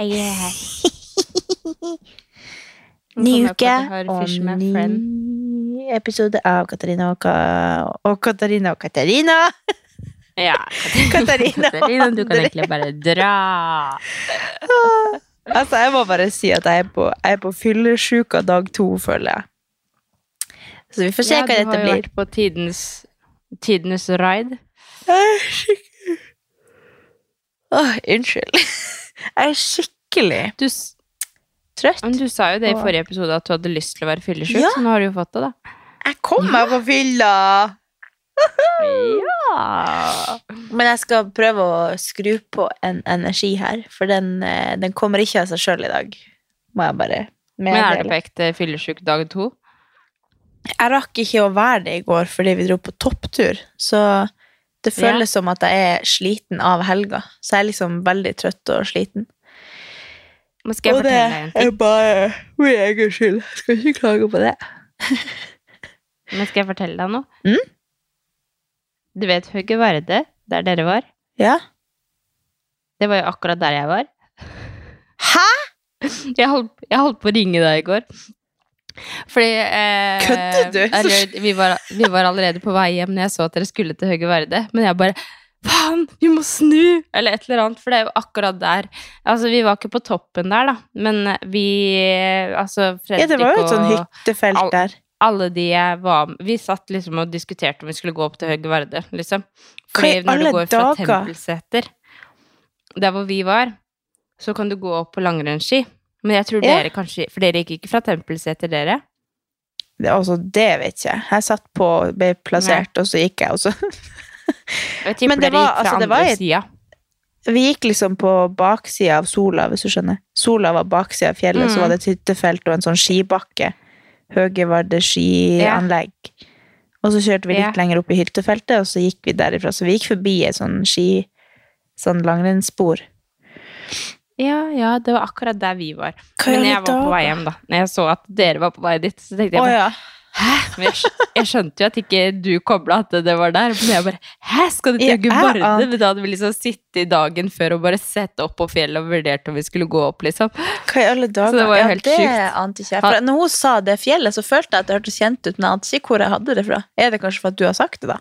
Jeg er her. Ny uke og ny episode av Katarina og, Ka og Katarina og Katarina. Ja. Katarina Katarina, du kan egentlig bare dra. Altså, jeg må bare si at jeg er på, jeg er på fyllesjuka dag to, føler jeg. Så vi får se Ja, hva du har jo vært på tidens, tidenes ride. Åh, oh, unnskyld. Jeg er skikkelig Du, trøtt. men du sa jo det i forrige episode at du hadde lyst til å være fyllesyk, Ja. så nå har du jo fått det, da. Jeg kom meg på fylla! Ja. Men jeg skal prøve å skru på en energi her, for den, eh, den kommer ikke av seg sjøl i dag. Må jeg bare Men er det på ekte fyllesyk dag to? Jeg rakk ikke å være det i går fordi vi dro på topptur, så det føles som at jeg er sliten av helga. Så jeg er liksom veldig trøtt og sliten. og deg en bare min egen skyld. Jeg skal ikke klage på det. Men skal jeg fortelle deg noe? Mm? Du vet Høgge Varde, der dere var? Ja. Det var jo akkurat der jeg var. Hæ?! Jeg holdt, jeg holdt på å ringe deg i går. Fordi eh, Kødder du? Eller, vi, var, vi var allerede på vei hjem når jeg så at dere skulle til Høge Varde. Men jeg bare Faen, vi må snu! Eller et eller annet. For det er jo akkurat der. Altså, vi var ikke på toppen der, da. Men vi Altså, Fredrik Ja, det var jo et sånn hyttefelt all, der. alle de jeg var med Vi satt liksom og diskuterte om vi skulle gå opp til Høge Varde, liksom. Fordi Hva i når du går fra dager? Tempelseter, der hvor vi var, så kan du gå opp på langrennsski. Men jeg tror Ja. dere kanskje For dere gikk ikke fra Tempelseter, dere? Det, altså, det vet ikke jeg. Jeg satt på, ble plassert, og så gikk jeg, og så Jeg tipper Men det dere var- gikk fra altså, andre var sida. Vi gikk liksom på baksida av Sola, hvis du skjønner. Sola var baksida av fjellet, Mm. så var det et hyttefelt og en sånn skibakke. Høgevarde skianlegg. Og så kjørte vi litt Ja. lenger opp i hyttefeltet, og så gikk vi derifra. Så vi gikk forbi et sånn ski... Sånn langrennsspor. Ja, ja, det var akkurat der vi var. Hva Men jeg var på vei hjem, da. Når jeg så at dere var på vei dit, så tenkte jeg bare ja. Hæ? Men jeg, jeg skjønte jo at ikke du kobla at det var der. Men jeg bare Hæ, skal du til Ja, ante- Men da hadde vi liksom sittet dagen før og bare sett opp på fjellet og vurdert om vi skulle gå opp, liksom. Hva i alle dager? Så det var jo ja, helt det ante ikke jeg. For når hun sa det fjellet, så følte jeg at det hørtes kjent ut, men jeg ante ikke hvor jeg hadde det fra. Er det kanskje for at du har sagt det, da?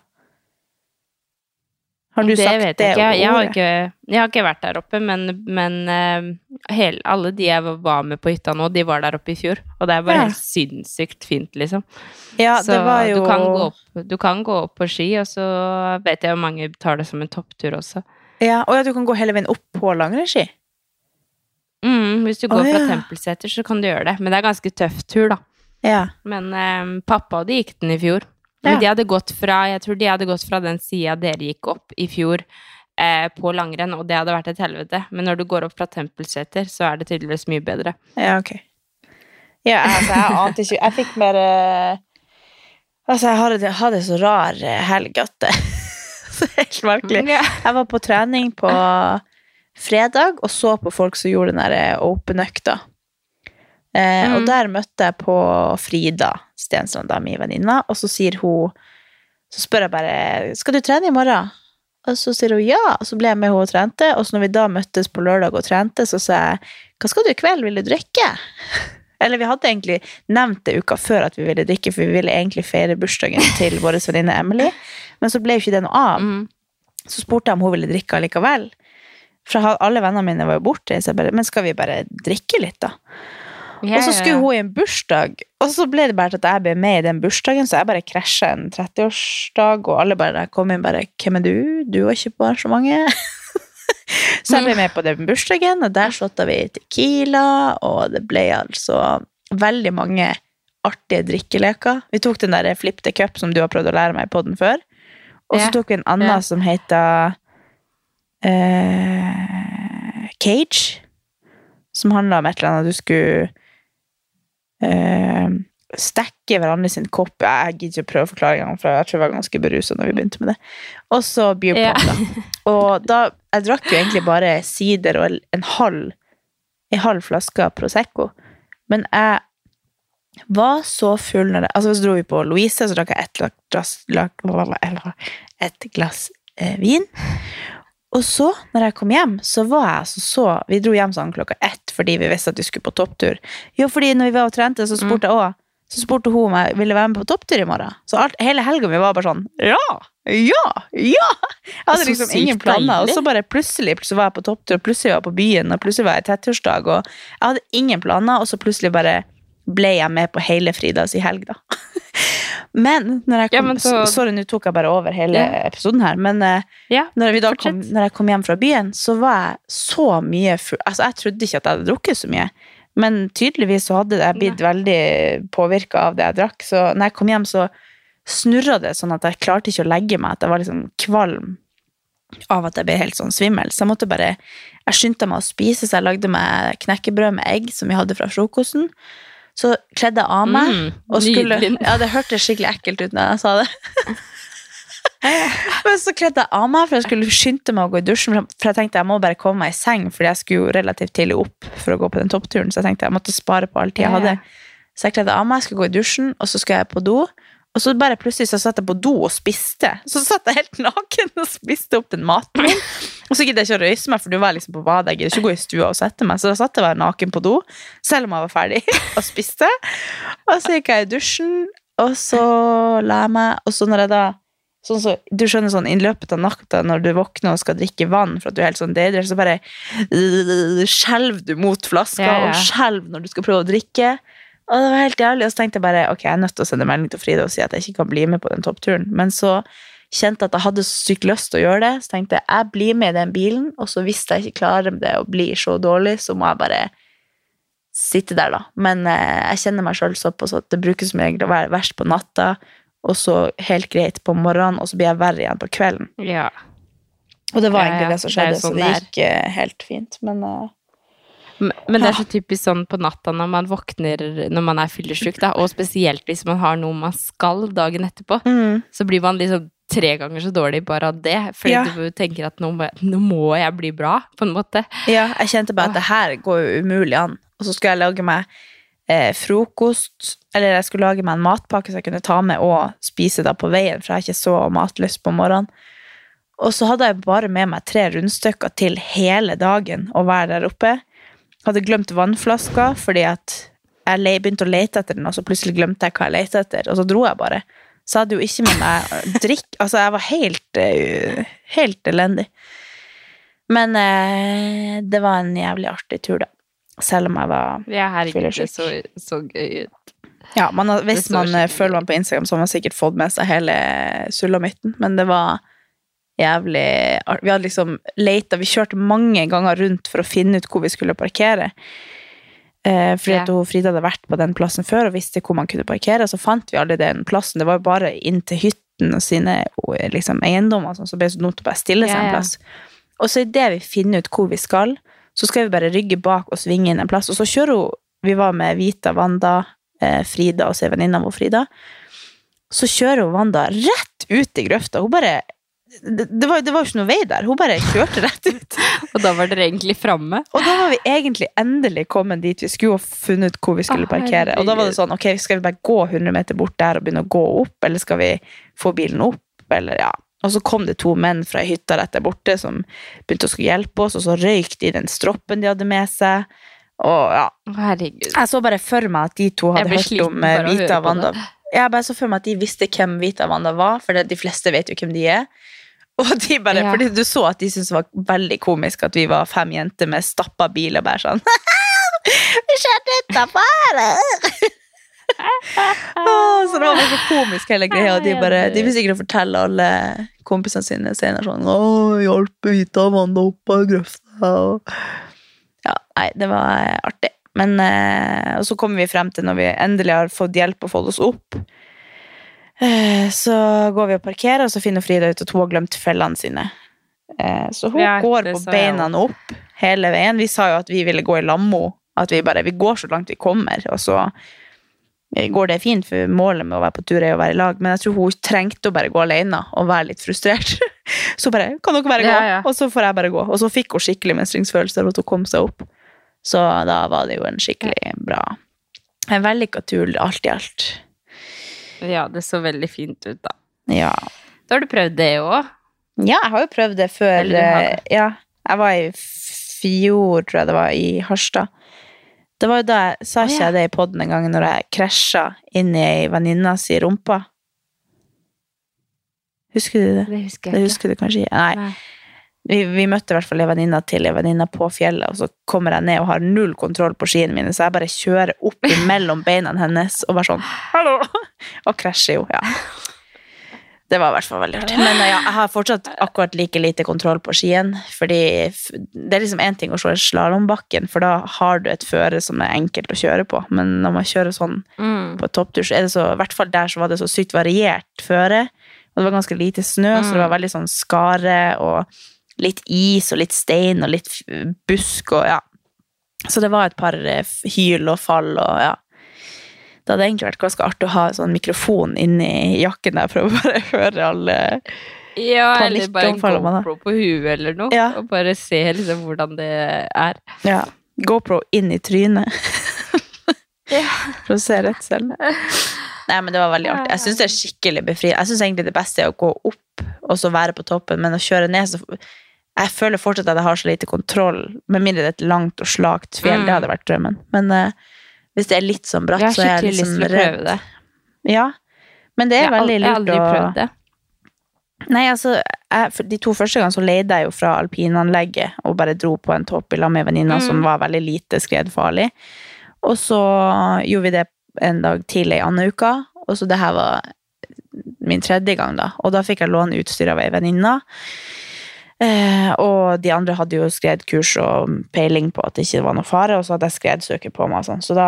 Har du det sagt vet det jeg ikke. Jeg har ikke, jeg har ikke vært der oppe, men, men uh, hele, alle de jeg var med på hytta nå, de var der oppe i fjor. Og det er bare Ja. helt sinnssykt fint, liksom. Ja, Så det var jo du, kan gå opp, du kan gå opp på ski, og så vet jeg jo mange tar det som en topptur også. Ja, og ja, du kan gå hele veien opp på langrennsski. Mm, hvis du går fra ja. Tempelseter, så kan du gjøre det. Men det er ganske tøff tur, da. Ja. Men um, pappa og de gikk den i fjor. Men Ja. de hadde gått fra, jeg tror de hadde gått fra den sida dere gikk opp i fjor, eh, på langrenn, og det hadde vært et helvete. Men når du går opp fra Tempelseter, så er det tydeligvis mye bedre. Ja, ok. Ja, altså, jeg ante ikke Jeg fikk mer eh, Altså, jeg hadde, hadde så rar eh, helg at det helt merkelig. Jeg var på trening på fredag og så på folk som gjorde den der open-økta. Eh, Mm. Og der møtte jeg på Frida Stensland, da, min venninne, og så sier hun Så spør jeg bare Skal du trene i morgen? Og så sier hun ja, og så ble jeg med henne og trente. Og så når vi da møttes på lørdag og trente, så sa jeg hva skal du i kveld, vil du drikke? Eller vi hadde egentlig nevnt det uka før at vi ville drikke, for vi ville egentlig feire bursdagen til vår venninne Emily. Men så ble jo ikke det noe av. Mm. Så spurte jeg om hun ville drikke allikevel. For alle vennene mine var jo borte, så jeg bare Men skal vi bare drikke litt, da? Ja, og så skulle hun i en bursdag, og så ble det bare til at jeg ble med i den bursdagen, så jeg bare krasja en 30-årsdag, og alle bare kom inn bare 'Hvem er du? Du var ikke på arrangementet?' så jeg ble med på den bursdagen, og der shotta vi Tequila, og det ble altså veldig mange artige drikkeleker. Vi tok den der Flip the Cup som du har prøvd å lære meg på den før. Og så tok vi en annen Ja. som heter eh, Cage. Som handla om et eller annet du skulle eh, stekke hverandre sin kopp. Jeg gidder ikke å prøve engang, for jeg tror jeg var ganske berusa når vi begynte med det. Og så beer Ja. da. Og da Jeg drakk jo egentlig bare sider og en halv en halv flaske Prosecco. Men jeg var så full når det Altså, så dro vi på Louise, så drakk jeg et glass, glass, et glass eh, vin. Og så, når jeg kom hjem, så var jeg altså så Vi dro hjem sånn klokka ett fordi vi visste at vi skulle på topptur. Jo, fordi når vi var og trente, så spurte jeg òg. så spurte hun om jeg ville være med på topptur i morgen. Så alt, hele helga mi var bare sånn Ja! Ja! Ja! Jeg hadde liksom ingen planer. Og så bare plutselig så var jeg på topptur, og plutselig var jeg på byen, og plutselig var jeg i tettursdag. og jeg hadde ingen planer, og så plutselig bare ble jeg med på hele Fridas i helg, da. Men når jeg Ja, kom men så- Sorry, nå tok jeg bare over hele Ja. episoden her, men eh, Ja, når, vi da kom, når jeg kom hjem fra byen, så var jeg så mye full. Altså, jeg trodde ikke at jeg hadde drukket så mye. Men tydeligvis så hadde jeg blitt veldig påvirka av det jeg drakk. Så når jeg kom hjem, så snurra det sånn at jeg klarte ikke å legge meg. At jeg var liksom kvalm av at jeg ble helt sånn svimmel. Så jeg måtte bare Jeg skyndte meg å spise, så jeg lagde meg knekkebrød med egg som vi hadde fra frokosten. Så kledde jeg av meg. Mm, Og skulle, ja, det hørtes skikkelig ekkelt ut når jeg sa det. Men så kledde jeg av meg, for jeg skulle skynde meg å gå i dusjen. for- jeg tenkte jeg må bare komme meg i seng, fordi jeg skulle jo relativt tidlig opp for å gå på den toppturen. Så jeg tenkte jeg måtte spare på all tid jeg hadde. Så jeg kledde av meg, skulle gå i dusjen, og så skulle jeg på do. Og så bare plutselig så satt jeg på do og spiste. Så satt jeg helt naken og spiste opp den maten min. Og så gidder jeg ikke å røyse meg, for du var liksom på badet. Jeg gidder ikke å gå i stua og sette meg. Så da satt jeg bare naken på do, selv om jeg var ferdig, og spiste. Og så gikk jeg i dusjen, og så la jeg meg. Og så når jeg da Sånn så, du skjønner sånn, I løpet av natta når du våkner og skal drikke vann, for at du er helt sånn dehydrert, så bare skjelver du mot flaska Ja, ja. og skjelver når du skal prøve å drikke. Og det var helt jævlig. Og så tenkte jeg bare ok, jeg er nødt til å sende melding til Frida og si at jeg ikke kan bli med på den toppturen. Men så kjente jeg at jeg hadde så sykt lyst til å gjøre det, så tenkte jeg jeg blir med i den bilen, og så hvis jeg ikke klarer det og blir så dårlig, så må jeg bare sitte der, da. Men eh, jeg kjenner meg sjøl såpass at det brukes som regel å være verst på natta, og så helt greit på morgenen, og så blir jeg verre igjen på kvelden. Ja. Og det var Ja, ja, egentlig det som skjedde, det sånn så det gikk eh, helt fint. Men eh, Men det er så typisk sånn på natta når man våkner når man er fyllesyk, da, og spesielt hvis man har noe man skal dagen etterpå, mm, så blir man liksom tre ganger så dårlig bare av det, fordi Ja. du tenker at nå må, jeg, nå må jeg bli bra, på en måte. ja, jeg kjente bare at det her går jo umulig an. Og så skulle jeg lage meg eh, frokost, eller jeg skulle lage meg en matpakke så jeg kunne ta med og spise da på veien, for jeg har ikke så matlyst på morgenen. Og så hadde jeg bare med meg tre rundstykker til hele dagen å være der oppe. Hadde glemt vannflaska fordi at jeg begynte å lete etter den, og så plutselig glemte jeg hva jeg lette etter, og så dro jeg bare. Så hadde jo ikke med meg drikk. Altså, jeg var helt, eh, helt elendig. Men eh, det var en jævlig artig tur, da. Selv om jeg var Ja, er det ikke så, så gøy ut. Ja, man har, hvis man eh, følger meg på Instagram, så har man sikkert fått med seg hele sulamitten, men det var jævlig Vi hadde liksom leita Vi kjørte mange ganger rundt for å finne ut hvor vi skulle parkere. Eh, fordi Ja. at hun Frida hadde vært på den plassen før og visste hvor man kunne parkere. Så fant vi aldri den plassen. Det var jo bare inn til hytten og sine liksom, eiendommer, sånn, så det ble så til å bare stille seg Ja, en plass. Og så idet vi finner ut hvor vi skal, så skal vi bare rygge bak og svinge inn en plass. Og så kjører hun Vi var med Vita, Wanda, eh, Frida og så er venninna vår Frida. Så kjører hun Wanda rett ut i grøfta. Hun bare det, det, var, det var jo ikke noe vei der. Hun bare kjørte rett ut. Og da var dere egentlig framme. Og da var vi egentlig endelig kommet dit vi skulle og funnet ut hvor vi skulle parkere. Og da var det sånn, ok, skal vi bare gå 100 meter bort der og begynne å gå opp, eller skal vi få bilen opp, eller ja. Og så kom det to menn fra hytta rett der borte som begynte å skulle hjelpe oss, og så røyk de den stroppen de hadde med seg. Og ja, Herregud. jeg så bare for meg at de to hadde hørt om eh, Vita og Wanda. Jeg bare så for meg at de visste hvem Vita og Wanda var, for de fleste vet jo hvem de er. Og de bare, Ja. fordi du så at de syntes det var veldig komisk at vi var fem jenter med stappa bil og bare sånn Vi kjørte her! Åh, så det var bare så komisk hele greia. Og de, bare, de vil sikkert fortelle alle kompisene sine senere sånn Å, hjalp Vita og opp av grøfta. Og... Ja, nei, det var artig. Men eh, og så kommer vi frem til når vi endelig har fått hjelp og fått oss opp. Eh, så går vi og parkerer, og så finner Frida ut at hun har glemt fellene sine. Eh, så hun Ja, går på beina opp hele veien. Vi sa jo at vi ville gå i lammo. At vi bare vi går så langt vi kommer, og så går det fint, for målet med å være på tur er å være i lag. Men jeg tror hun trengte å bare gå alene og være litt frustrert. Så bare Kan dere bare gå? Ja, ja. Og så får jeg bare gå. Og så fikk hun skikkelig mestringsfølelse at hun kom seg opp. Så da var det jo en skikkelig bra En vellykka tur, alt i alt. Ja, det så veldig fint ut, da. Ja. Da har du prøvd det òg. Ja, jeg har jo prøvd det før. Det. eh, Ja, jeg var i fjor, tror jeg det var, i Harstad. Det var jo da jeg sa ikke jeg det i poden en gang, når jeg krasja inn i ei venninne si rumpa. Husker du det? Det husker Det jeg ikke. husker du kanskje? Nei. Nei. Vi, vi møtte i hvert fall ei venninne til ei venninne på fjellet, og så kommer jeg ned og har null kontroll på skiene mine, så jeg bare kjører opp mellom beina hennes og bare sånn Hallo! Og krasjer jo, ja. Det var i hvert fall veldig artig. Men ja, jeg har fortsatt akkurat like lite kontroll på skien, fordi det er liksom én ting å se slalåmbakken, for da har du et føre som er enkelt å kjøre på, men når man kjører sånn Mm. på topptur, så er det så, i hvert fall der så var det så sykt variert føre, og det var ganske lite snø, så det var veldig sånn skare, og litt is, og litt stein, og litt busk, og ja. Så det var et par eh, hyl og fall, og ja. Det hadde egentlig vært ganske artig å ha sånn mikrofon inni jakken der, for å bare høre alle Ja, eller bare en. GoPro på huet eller noe, Ja. og bare se liksom hvordan det er. ja, GoPro inn i trynet. For å se rett selv. Nei, men det var veldig artig. Jeg syns det er skikkelig befriende. Jeg syns egentlig det beste er å gå opp og så være på toppen, men å kjøre ned så Jeg føler fortsatt at jeg har så lite kontroll, med mindre det er et langt og slakt fjell. Mm. Det hadde vært drømmen. Men uh, hvis det er litt sånn bratt, Jeg har redd. Jeg har skikkelig lyst liksom til å prøve det. Ja. Men det er Jeg veldig lurt å jeg har aldri prøvd det. Nei, altså, jeg, de to første gangene så leide jeg jo fra alpinanlegget og bare dro på en topp i lag med venninna Mm. som var veldig lite skredfarlig. Og så gjorde vi det en dag til i andre uka, og så det her var min tredje gang da. Og da fikk jeg låne utstyr av ei venninne. Eh, og de andre hadde jo skredkurs og peiling på at det ikke var noe fare, og så hadde jeg skredsøker på meg sånn, så da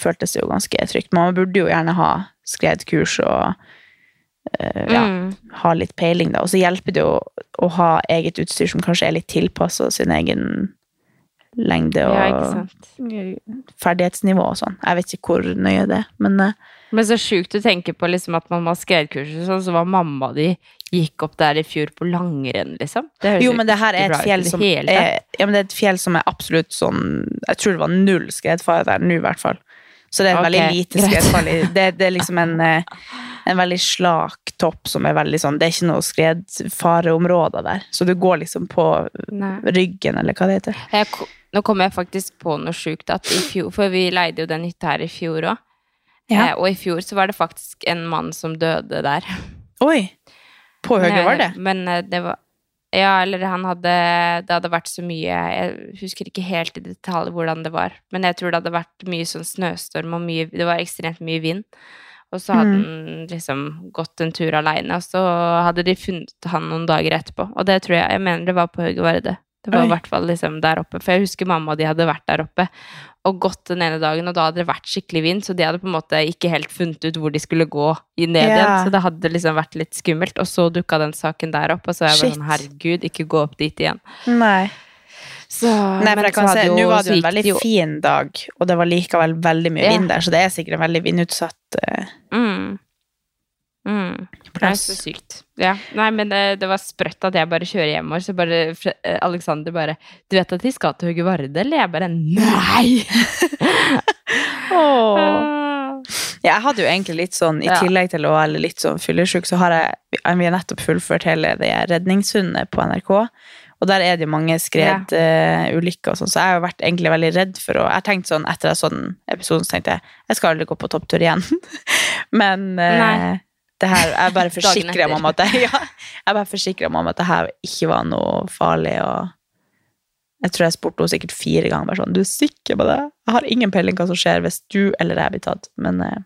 føltes det jo ganske trygt. Man burde jo gjerne ha skredkurs og eh, ja, Mm. ha litt peiling, da. Og så hjelper det jo å ha eget utstyr som kanskje er litt tilpassa sin egen lengde og Ja, ferdighetsnivå og sånn. Jeg vet ikke hvor nøye det er, men eh, Men så sjukt å tenke på liksom at man må ha skredkurs og sånn, så var mamma di gikk opp der i fjor på langrenn, liksom. Jo, men det her er et fjell som er, ja, men det er et fjell som er absolutt sånn Jeg tror det var null skredfare der nå, i hvert fall. Så det er et Ok, veldig lite skredfare det, det er liksom en, eh, en veldig slak topp som er veldig sånn Det er ikke noe skredfareområder der. Så du går liksom på Nei. ryggen, eller hva det heter. Jeg, nå kom jeg faktisk på noe sjukt. At i fjor, for vi leide jo den hytta her i fjor òg. Ja. Eh, og i fjor så var det faktisk en mann som døde der. Oi! På Høyre var det? Men eh, det var Ja, eller han hadde Det hadde vært så mye Jeg husker ikke helt i detalj hvordan det var, men jeg tror det hadde vært mye sånn snøstorm og mye Det var ekstremt mye vind. Og så hadde Mm. han liksom gått en tur aleine, og så hadde de funnet han noen dager etterpå. Og det tror jeg Jeg mener det var på Høge var Det var i hvert fall liksom der oppe. For jeg husker mamma og de hadde vært der oppe og gått den ene dagen, og da hadde det vært skikkelig vind, så de hadde på en måte ikke helt funnet ut hvor de skulle gå i ned Ja. igjen. Så det hadde liksom vært litt skummelt. Og så dukka den saken der opp, og så er jeg bare sånn herregud, ikke gå opp dit igjen. Nei. Så, Nei, for men jeg kan se, Nå var det jo en veldig jo- fin dag, og det var likevel veldig mye yeah. vind der, så det er sikkert en veldig vindutsatt uh... Mm. Mm. Det er så sykt. Ja. Nei, men det, det var sprøtt at jeg bare kjører hjemover, så bare eh, Alexander bare 'Du vet at de skal til Høge Varde?' Eller jeg bare 'Nei!' Ja, jeg hadde jo egentlig litt sånn, i tillegg til å være litt sånn fyllesyk, så har jeg Vi har nettopp fullført hele det redningshundet på NRK. Og der er det jo mange skredulykker og sånn, så jeg har jo vært egentlig veldig redd for å Jeg tenkte sånn, etter en sånn den episoden, så tenkte jeg jeg skal aldri gå på topptur igjen. Men uh. Det her Jeg bare forsikra meg om at det, ja, jeg bare forsikrer meg om at det her ikke var noe farlig. og jeg tror jeg spurte henne sikkert fire ganger. bare sånn, du er sikker på det? Jeg har ingen peiling hva som skjer hvis du eller jeg blir tatt. Men eh,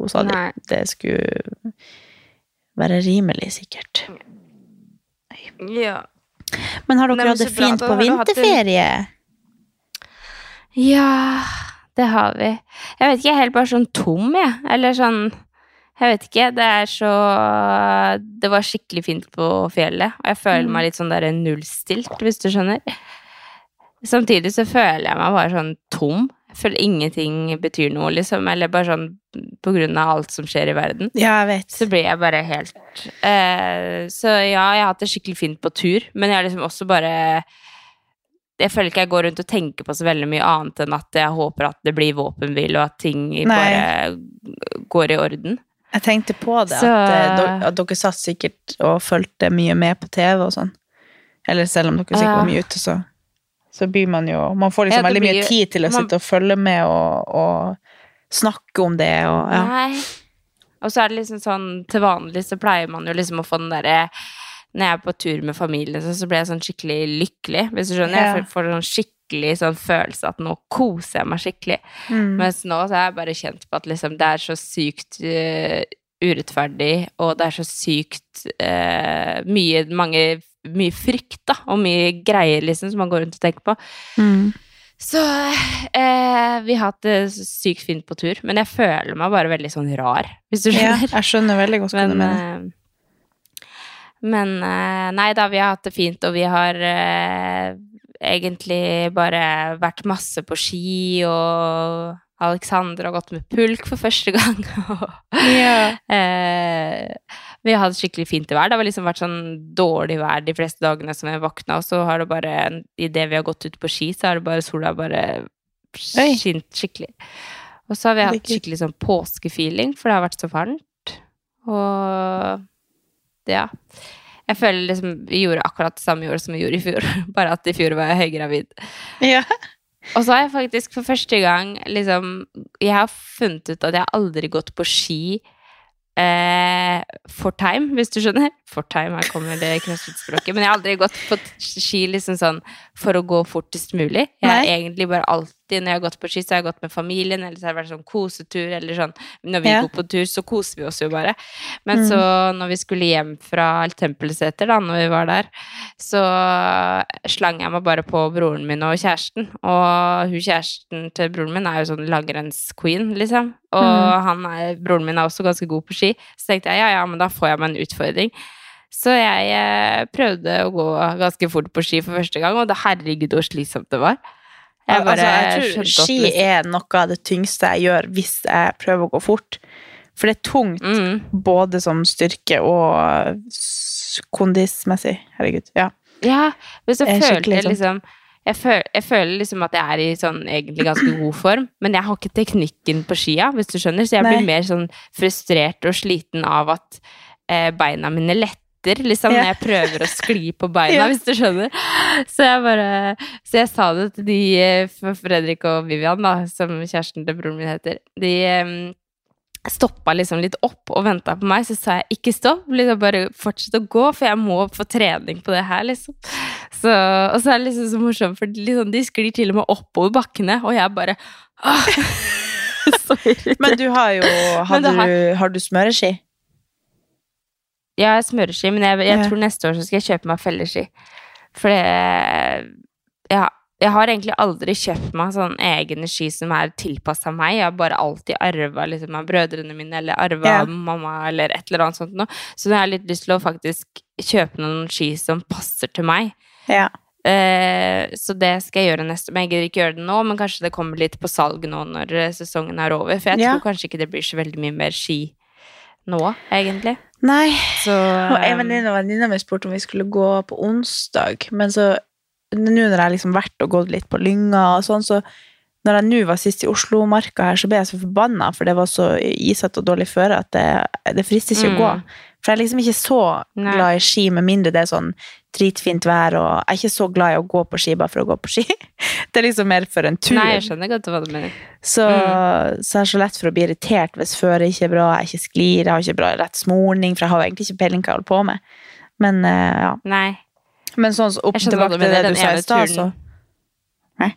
hun sa det, det skulle være rimelig sikkert. Ja. Men har dere hatt det fint på vinterferie? Ja, det har vi. Jeg vet ikke, jeg er helt bare sånn tom, jeg. Eller sånn Jeg vet ikke. Det er så Det var skikkelig fint på fjellet, og jeg føler Mm. meg litt sånn der nullstilt, hvis du skjønner. Samtidig så føler jeg meg bare sånn tom. Jeg føler ingenting betyr noe, liksom. Eller bare sånn på grunn av alt som skjer i verden. Ja, jeg vet. Så blir jeg bare helt eh, Så ja, jeg har hatt det skikkelig fint på tur, men jeg har liksom også bare Jeg føler ikke jeg går rundt og tenker på så veldig mye annet enn at jeg håper at det blir våpenhvile, og at ting Nei. bare går i orden. Jeg tenkte på det, Så- at, eh, at dere satt sikkert og fulgte mye med på TV og sånn. Eller selv om dere sikkert Ja. var mye ute, så, så blir man jo Man får liksom Ja, veldig mye blir tid til å man- sitte og følge med og, og snakke om det og ja. Nei. Og så er det liksom sånn, til vanlig så pleier man jo liksom å få den derre Når jeg er på tur med familien, så, så blir jeg sånn skikkelig lykkelig, hvis du skjønner. Ja. Jeg får, får sånn skikkelig sånn følelse at nå koser jeg meg skikkelig. Mm. Mens nå så har jeg bare kjent på at liksom det er så sykt uh, urettferdig, og det er så sykt uh, mye, mange, mye frykt, da, og mye greier, liksom, som man går rundt og tenker på. Mm. Så eh, vi har hatt det sykt fint på tur, men jeg føler meg bare veldig sånn rar, hvis du Ja, jeg skjønner veldig godt hva du mener. eh, men nei da, vi har hatt det fint, og vi har eh, egentlig bare vært masse på ski, og Alexander har gått med pulk for første gang. Ja. Eh, vi har hatt skikkelig fint vær. Det har liksom vært sånn dårlig vær de fleste dagene som jeg våkna, og så har det bare, idet vi har gått ut på ski, så har det bare sola bare skint skikkelig. Og så har vi hatt skikkelig sånn påskefeeling, for det har vært så varmt. Og ja. Jeg føler liksom vi gjorde akkurat det samme i år som vi gjorde i fjor, bare at i fjor var jeg høygravid. Ja. Og så har jeg faktisk for første gang liksom Jeg har funnet ut at jeg har aldri gått på ski eh, for time, hvis du skjønner. For time, her kommer det crossfit-språket. Men jeg har aldri gått på ski liksom sånn for å gå fortest mulig. Jeg har egentlig bare alltid, når jeg har gått på ski, så har jeg gått med familien, eller så har det vært sånn kosetur, eller sånn Når vi Ja. går på tur, så koser vi oss jo bare. Men Mm. så, når vi skulle hjem fra Tempelseter, da, når vi var der, så slang jeg meg bare på broren min og kjæresten. Og hun kjæresten til broren min er jo sånn langrennsqueen, liksom. Og Mm. han er, broren min er også ganske god på ski. Så tenkte jeg ja, ja, men da får jeg meg en utfordring. Så jeg eh, prøvde å gå ganske fort på ski for første gang, og det herregud hvor slitsomt det var. Jeg bare altså, jeg tror ski ski liksom- er noe av det tyngste jeg gjør hvis jeg prøver å gå fort. For det er tungt mm, både som styrke og kondismessig. Herregud. Ja. Ja, men så følte jeg liksom jeg føler, jeg føler liksom at jeg er i sånn egentlig ganske god form, men jeg har ikke teknikken på skia, hvis du skjønner, så jeg Nei. blir mer sånn frustrert og sliten av at eh, beina mine letter, liksom, når jeg prøver å skli på beina, hvis du skjønner. Så jeg bare Så jeg sa det til de, eh, Fredrik og Vivian, da, som kjæresten til broren min heter, de eh, stoppa liksom litt opp og venta på meg, så sa jeg ikke stopp, liksom bare fortsett å gå, for jeg må få trening på det her, liksom. Så, og så er det liksom så morsomt, for liksom, de sklir til og med oppover bakkene, og jeg bare åh. Men du har jo Har, har- du, har du smøreski? Ja, jeg smører ski, men jeg, jeg Ja. tror neste år så skal jeg kjøpe meg felleski. For det ja, Jeg har egentlig aldri kjøpt meg sånn egne ski som er tilpassa meg. Jeg har bare alltid arva liksom, av brødrene mine, eller arva Ja. av mamma, eller et eller annet sånt noe. Så jeg har litt lyst til å faktisk kjøpe noen ski som passer til meg. Ja. Eh, så det skal jeg gjøre neste Men jeg gidder ikke gjøre det nå, men kanskje det kommer litt på salg nå når eh, sesongen er over. For jeg tror kanskje ikke det blir så veldig mye mer ski nå, egentlig. Nei. Så Og en venninne og venninna mi spurte om vi skulle gå på onsdag, men så Nå når jeg liksom vært og gått litt på Lynga og sånn, så når jeg nå var sist i Oslo-marka her, så ble jeg så forbanna, for det var så isete og dårlig føre at det, det frister ikke å gå. Mm. For jeg er liksom ikke så glad i ski, med mindre det er sånn dritfint vær, og jeg er ikke så glad i å gå på ski bare for å gå på ski. Det er liksom mer for en tur. Nei, jeg skjønner godt hva du mener. Så, Mm. så jeg er så lett for å bli irritert hvis føret ikke er bra, jeg ikke sklir, jeg har ikke bra rett smorning, for jeg har jo egentlig ikke peiling hva jeg holder på med. Men uh, ja. Nei. Men sånn opp tilbake til det du sa i stad, så Nei.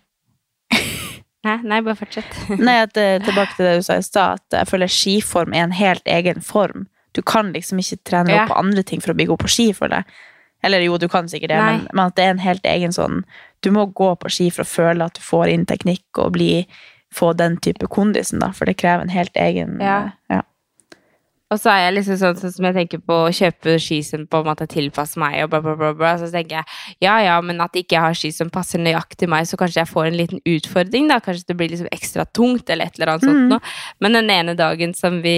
Nei, nei, bare fortsett. Nei, at, eh, tilbake til det du sa i stad, at jeg føler skiform er en helt egen form. Du kan liksom ikke trene Ja. opp på andre ting for å bli god på ski, føler jeg. Eller jo, du kan sikkert det, men, men at det er en helt egen sånn Du må gå på ski for å føle at du får inn teknikk og bli, få den type kondisen, da, for det krever en helt egen Ja. ja. Og så er jeg liksom sånn, sånn som jeg tenker på å kjøpe ski som på en måte tilpasser meg, og bla, bla, bla, bla. Så tenker jeg ja, ja, men at ikke jeg har ski som passer nøyaktig meg, så kanskje jeg får en liten utfordring, da. Kanskje det blir liksom ekstra tungt, eller et eller annet sånt Mhm. noe. Men den ene dagen som vi,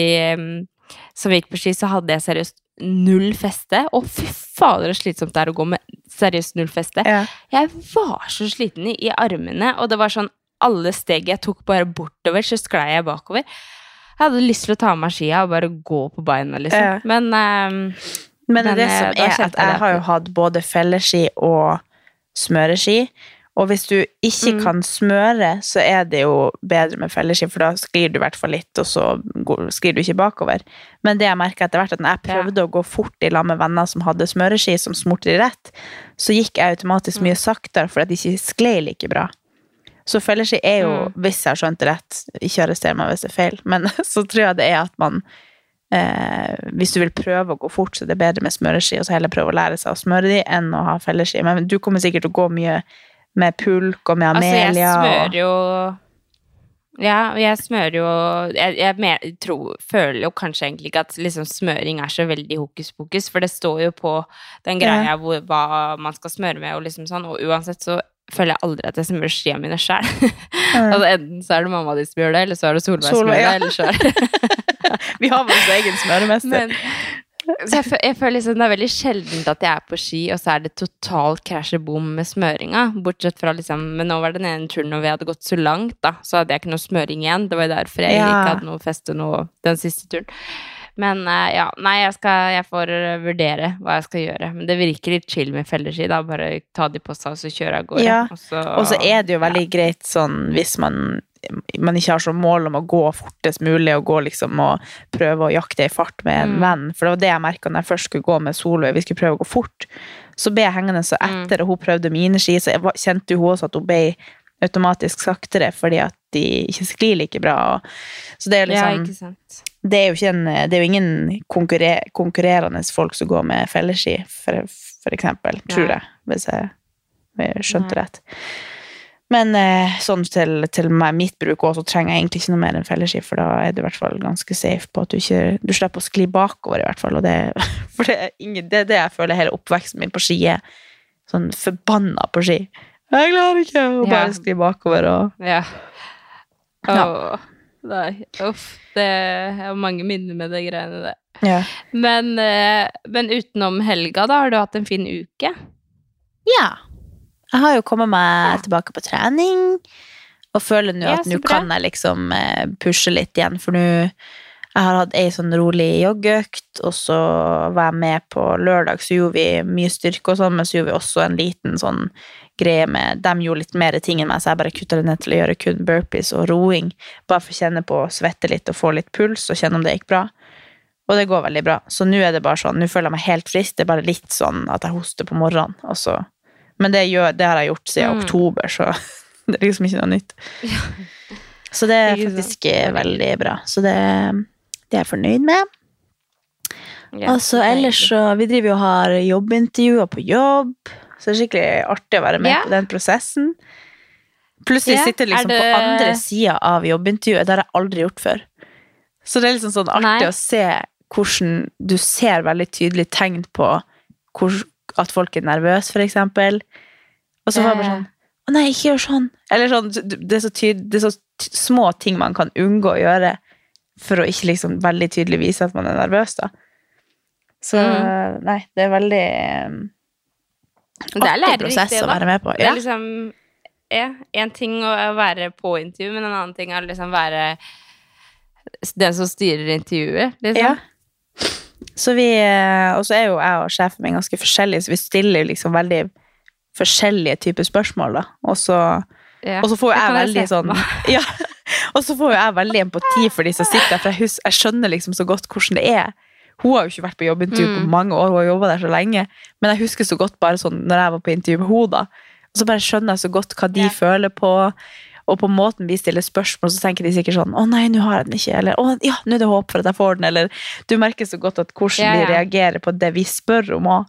som vi gikk på ski, så hadde jeg seriøst null feste. Og fy fader, så slitsomt det er å gå med seriøst null feste. Ja. Jeg var så sliten i, i armene, og det var sånn alle steg jeg tok bare bortover, så sklei jeg bakover. Jeg hadde lyst til å ta av meg skia og bare gå på beina, liksom. Ja. Men um, Men det Men, det eh, som er at jeg har jo hatt både felleski og smøreski. Og hvis du ikke Mm. kan smøre, så er det jo bedre med felleski, for da sklir du i hvert fall litt, og så sklir du ikke bakover. Men det jeg merka etter hvert, at når jeg Ja. prøvde å gå fort i lag med venner som hadde smøreski som smurte rett, så gikk jeg automatisk Mm. mye saktere fordi de ikke sklei like bra. Så felleski er jo, Mm. hvis jeg har skjønt det rett, ikke arrester meg hvis det er feil, men så tror jeg det er at man eh, Hvis du vil prøve å gå fort, så er det bedre med smøreski, og så heller prøve å lære seg å smøre de enn å ha felleski. Men du kommer sikkert til å gå mye med pulk og med Amelia. altså, jeg smører jo Ja, jeg smører jo Jeg, jeg mer, tror, føler jo kanskje egentlig ikke at liksom, smøring er så veldig hokus pokus, for det står jo på den greia Ja. hvor, hva man skal smøre med, og liksom sånn, og uansett så føler jeg aldri at jeg smører skia mine sjøl. Mm. altså, enten så er det mamma di som gjør det, eller så er det Solveig som gjør det, eller så er det Vi har vår egen smøremester. Men, så jeg, jeg føler liksom det er veldig sjeldent at jeg er på ski, og så er det totalt krasj og bom med smøringa. Bortsett fra liksom Men nå var det den ene turen når vi hadde gått så langt, da, så hadde jeg ikke noe smøring igjen. Det var jo derfor jeg Ja. ikke hadde noe feste nå den siste turen. Men eh, ja, nei, jeg, skal, jeg får eh, vurdere hva jeg skal gjøre. Men det virker litt chill med felleski, da. Bare ta de på seg, og så kjøre av gårde. Ja, Og så, Og så er det jo veldig greit sånn hvis man, man ikke har som mål om å gå fortest mulig og gå liksom og prøve å jakte i fart med en Mm. venn. For det var det jeg merka når jeg først skulle gå med Solveig, vi skulle prøve å gå fort. Så ble jeg hengende så Mm. etter, og hun prøvde mine ski, så jeg kjente hun også at hun ble automatisk saktere fordi at de ikke sklir like bra. Så det er liksom Ja, det er jo, en, det er jo ingen konkurre- konkurrerende folk som går med felleski, for, for eksempel, tror Nei. hvis jeg, hvis jeg skjønte Nei. rett. Men eh, sånn til, til meg, mitt bruk også, så trenger jeg egentlig ikke noe mer enn felleski, for da er du i hvert fall ganske safe på at du ikke Du slipper å skli bakover, i hvert fall. Det, for det er, ingen, det er det jeg føler hele oppveksten min på ski er. Sånn forbanna på ski. Jeg klarer ikke å bare Ja. skli bakover og Ja. Ja. Åh, nei, uff. Det er mange minner med de greiene der. Ja. Men, eh, men utenom helga, da, har du hatt en fin uke? Ja. Jeg har jo kommet meg tilbake på trening, og føler nå at ja, nå kan jeg liksom eh, pushe litt igjen, for nå jeg har hatt ei sånn rolig joggeøkt, og så var jeg med på lørdag, så gjorde vi mye styrke og sånn, men så gjorde vi også en liten sånn greie med De gjorde litt mer ting enn meg, så jeg bare kutta det ned til å gjøre kun burpees og roing, bare for å kjenne på å svette litt og få litt puls, og kjenne om det gikk bra. Og det går veldig bra. Så nå er det bare sånn, nå føler jeg meg helt frisk. Det er bare litt sånn at jeg hoster på morgenen. Og så. Men det, gjør, det har jeg gjort siden Mm. oktober, så det er liksom ikke noe nytt. Så det er faktisk eh, veldig bra. Så det, det er jeg fornøyd med. Ja, altså er ellers så Vi driver jo og har jobbintervjuer på jobb, så det er skikkelig artig å være med Ja. på den prosessen. Plutselig Ja, sitter liksom det- på andre sida av jobbintervjuet. Det har jeg aldri gjort før. Så det er liksom sånn artig Nei. å se hvordan du ser veldig tydelig tegn på hvor, at folk er nervøse, for eksempel. Og så var det bare sånn Å nei, ikke gjør sånn. Eller sånn, det er så, tyd, det er så små ting man kan unngå å gjøre for å ikke liksom veldig tydelig vise at man er nervøs, da. Så Mm. nei, det er veldig um, Det artig prosess å være med på. Det er liksom ja, En ting å være på intervju, men en annen ting er å liksom være den som styrer intervjuet. Liksom. Ja. Så vi, eh, og så er jo jeg og sjefen min ganske forskjellige, så vi stiller liksom veldig forskjellige typer spørsmål, da. Og så, Ja. og så får jo jeg jeg veldig se sånn ja, Og så får jo jeg veldig empati for de som sitter der, for jeg, husker, jeg skjønner liksom så godt hvordan det er. Hun har jo ikke vært på jobbintervju på Mm. mange år, hun har jobba der så lenge, men jeg husker så godt bare sånn når jeg var på intervju med henne, da. Og så bare skjønner jeg så godt hva de Ja. føler på. Og på måten vi stiller spørsmål, så tenker de sikkert sånn 'Å nei, nå har jeg den ikke.' Eller 'Å ja, nå er det håp for at jeg får den.' Eller du merker så godt at hvordan Ja, de reagerer på det vi spør om òg.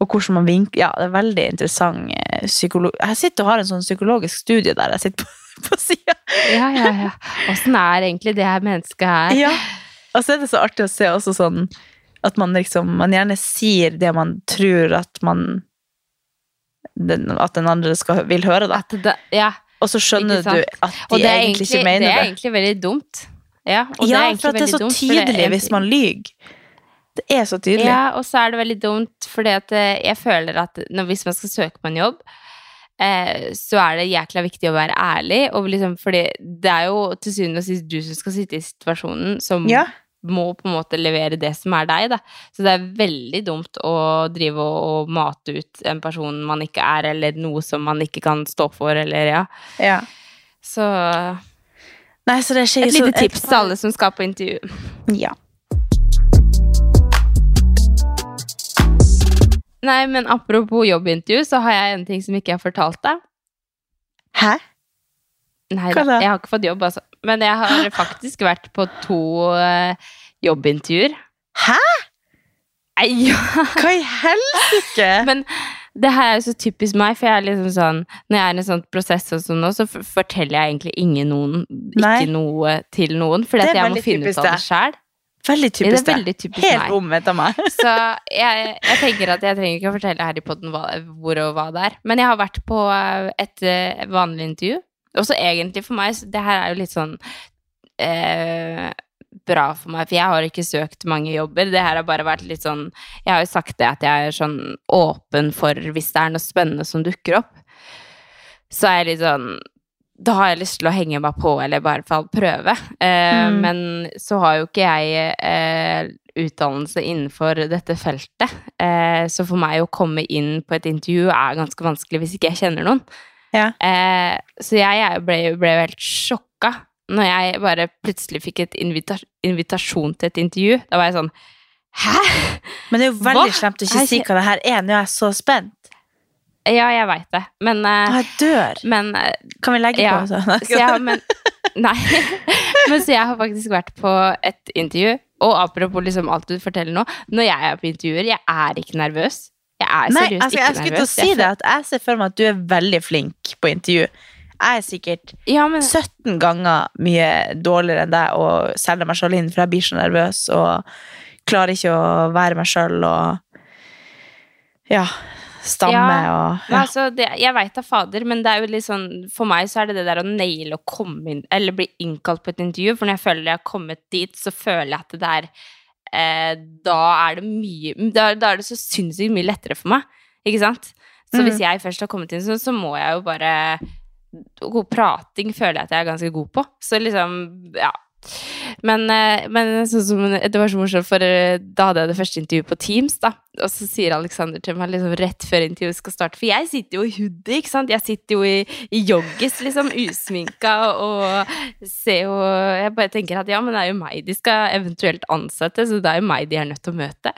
Og hvordan man vinker Ja, det er veldig interessant psykolog... Jeg sitter og har en sånn psykologisk studie der jeg sitter på, på sida. ja, ja, ja. Åssen er egentlig det her mennesket her? Ja. Og så er det så artig å se også sånn at man liksom Man gjerne sier det man tror at man den, At den andre skal, vil høre, da. Det, ja. Og så skjønner du at de egentlig egentlig, ikke mener det det. er egentlig veldig dumt. Ja, ja, for at det er så dumt, tydelig er hvis man lyver. Det er så tydelig. Ja, og så er det veldig dumt, fordi at eh, jeg føler at når, hvis man skal søke på en jobb, eh, så er det jækla viktig å være ærlig. Og liksom, fordi det er jo til syvende og sist du som skal sitte i situasjonen, som Ja. Må på en måte levere det som er deg, da. Så det er veldig dumt å drive og, og mate ut en person man ikke er, eller noe som man ikke kan stå for, eller ja. ja. Så Nei, så et så- lite tips til alle som skal på intervju. Ja. Nei, men apropos jobbintervju, så har jeg en ting som ikke jeg har fortalt deg. Hæ? Nei Hva da? jeg har ikke fått jobb, altså. Men jeg har faktisk vært på to eh, jobbintervjuer. Hæ? Nei, ja. Hva i helsike? Men det her er jo så typisk meg, for jeg er liksom sånn Når jeg er i en sånn prosess og sånn nå, så forteller jeg egentlig ingen noen, Nei. ikke noe til noen, fordi at er jeg må finne ut av det sjæl. Veldig Det typisk er det. veldig typisk Helt meg. omvendt av meg. Så jeg, jeg tenker at jeg trenger ikke å fortelle her i podden hvor og hva det er. Men jeg har vært på eh, et eh, vanlig intervju. Også egentlig for meg, det her er jo litt sånn eh, bra for meg, for jeg har ikke søkt mange jobber. Det her har bare vært litt sånn Jeg har jo sagt det at jeg er sånn åpen for hvis det er noe spennende som dukker opp. Så er jeg litt sånn da har jeg lyst til å henge meg på, eller i hvert fall prøve. Eh, Mm. Men så har jo ikke jeg eh, utdannelse innenfor dette feltet. Eh, så for meg å komme inn på et intervju er ganske vanskelig hvis ikke jeg kjenner noen. Ja. Eh, så jeg, jeg ble, ble helt sjokka når jeg bare plutselig fikk et invita invitasjon til et intervju. Da var jeg sånn Hæ?! Men det er jo veldig slemt å ikke si hva det her er. Nå er jeg så spent. Ja, jeg veit det. Men, eh, Jeg dør. men eh, Kan vi legge Ja. på? Så? Så jeg men, nei. men så jeg har faktisk vært på et intervju, og apropos liksom alt du forteller nå Når jeg er på intervjuer, jeg er ikke nervøs. Jeg er Nei, seriøst altså, jeg skulle til å si det, at jeg ser for meg at du er veldig flink på intervju. Jeg er sikkert Ja, men 17 ganger mye dårligere enn deg og selger meg selv inn, for jeg blir så nervøs og klarer ikke å være meg selv og ja, stamme Ja, og ja. altså, det, jeg veit da fader, men det er jo litt sånn For meg så er det det der å naile å komme inn Eller bli innkalt på et intervju, for når jeg føler jeg har kommet dit, så føler jeg at det er eh, Da er det mye da, da er det så sinnssykt mye lettere for meg, ikke sant? Så Mm. hvis jeg først har kommet inn, så, så må jeg jo bare God prating føler jeg at jeg er ganske god på. Så liksom, ja. Men, eh, men det var så morsomt, for eh, da hadde jeg det første intervjuet på Teams, da. Og så sier Alexander til meg liksom rett før intervjuet skal starte, for jeg sitter jo i hoodie, ikke sant? Jeg sitter jo i, i joggis, liksom, usminka, og ser jo Jeg bare tenker at ja, men det er jo meg de skal eventuelt ansette, så det er jo meg de er nødt til å møte.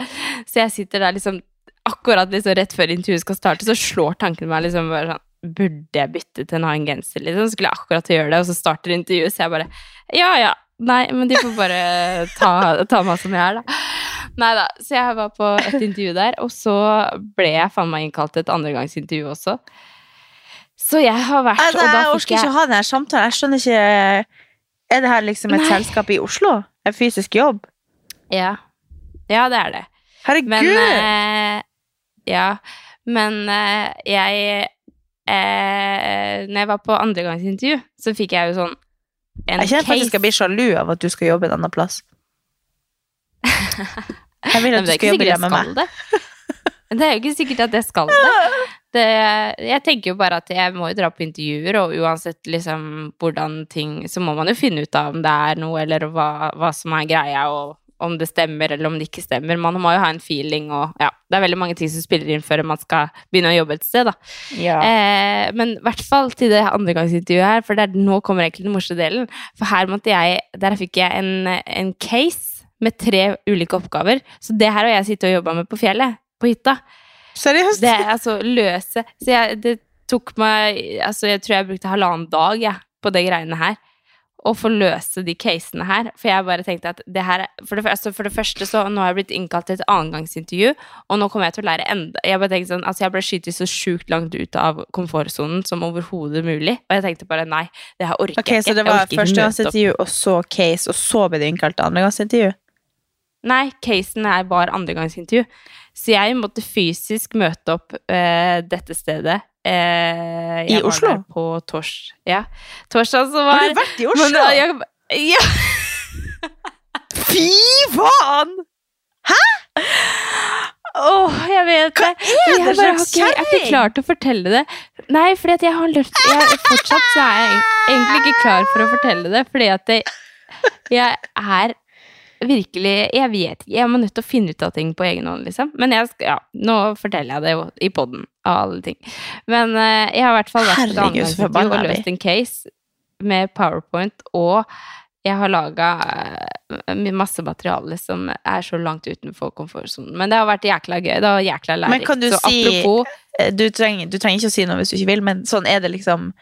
Så jeg sitter der liksom akkurat liksom rett før intervjuet skal starte, så slår tanken meg liksom bare sånn Burde jeg bytte til en annen genser, liksom? Skulle jeg akkurat gjøre det, og så starter intervjuet, så jeg bare Ja, ja. Nei, men de får bare ta, ta meg som jeg er, da. Nei da. Så jeg var på et intervju der, og så ble jeg faen meg innkalt til et andregangsintervju også. Så jeg har vært, Altså, og da jeg fikk orker ikke å ha denne samtalen. Jeg skjønner ikke Er det her liksom et Nei. selskap i Oslo? En fysisk jobb? Ja. Ja, det er det. Herregud! Men eh, Ja. Men eh, jeg eh, Når jeg var på andregangsintervju, så fikk jeg jo sånn en jeg kjenner faktisk jeg blir sjalu av at du skal jobbe en annen plass. Jeg vil at du skal jobbe hjemme med meg. det. Det er jo ikke sikkert at jeg skal det. det. Jeg tenker jo bare at jeg må jo dra på intervjuer, og uansett liksom hvordan ting Så må man jo finne ut av om det er noe, eller hva, hva som er greia, og om det stemmer, eller om det ikke stemmer. Man må jo ha en feeling, og ja. Det er veldig mange ting som spiller inn før man skal begynne å jobbe et sted, da. Ja. Eh, men i hvert fall til det andregangsintervjuet her, for der, nå kommer egentlig den morsomme delen. For her måtte jeg Der fikk jeg en, en case med tre ulike oppgaver. Så det her har jeg sittet og jobba med på fjellet. På hytta. Seriøst? Det er altså løse Så jeg, det tok meg Altså, jeg tror jeg brukte halvannen dag, jeg, på de greiene her. Å få løse de casene her. For jeg bare tenkte at det her er- for det, altså for det første så Nå har jeg blitt innkalt til et annengangsintervju, og nå kommer jeg til å lære enda Jeg bare tenkte sånn Altså, jeg ble skytet så sjukt langt ut av komfortsonen som overhodet mulig. Og jeg tenkte bare nei, det her orker Ok, jeg ikke. Så det var førstegangsintervju, og så case, og så ble du innkalt til andregangsintervju? Nei, casen er bare andregangsintervju. Så jeg måtte fysisk møte opp eh, dette stedet. Eh, I Oslo? På tors ja. torsdag Var, Har du vært i Oslo? Men, jeg, ja, Fy faen! Hæ?! Åh, jeg vet det. er Jeg, det slags ikke, jeg er ikke klar til å fortelle det. Nei, fordi at jeg har lyst jeg, Fortsatt så er jeg egentlig ikke klar for å fortelle det, fordi at det, jeg er virkelig Jeg vet ikke. Jeg må nødt til å finne ut av ting på egen hånd, liksom. Men jeg skal, ja, nå forteller jeg det jo i poden, av alle ting. Men uh, jeg har i hvert fall vært et forbanna og løst en case med powerpoint, og jeg har laga masse materiale som er så langt utenfor komfortsonen. Men det har vært jækla gøy. Det har jækla lærerikt. Men kan du så si- apropos Eh, Du trenger, du trenger ikke å si noe hvis du ikke vil, men sånn er det liksom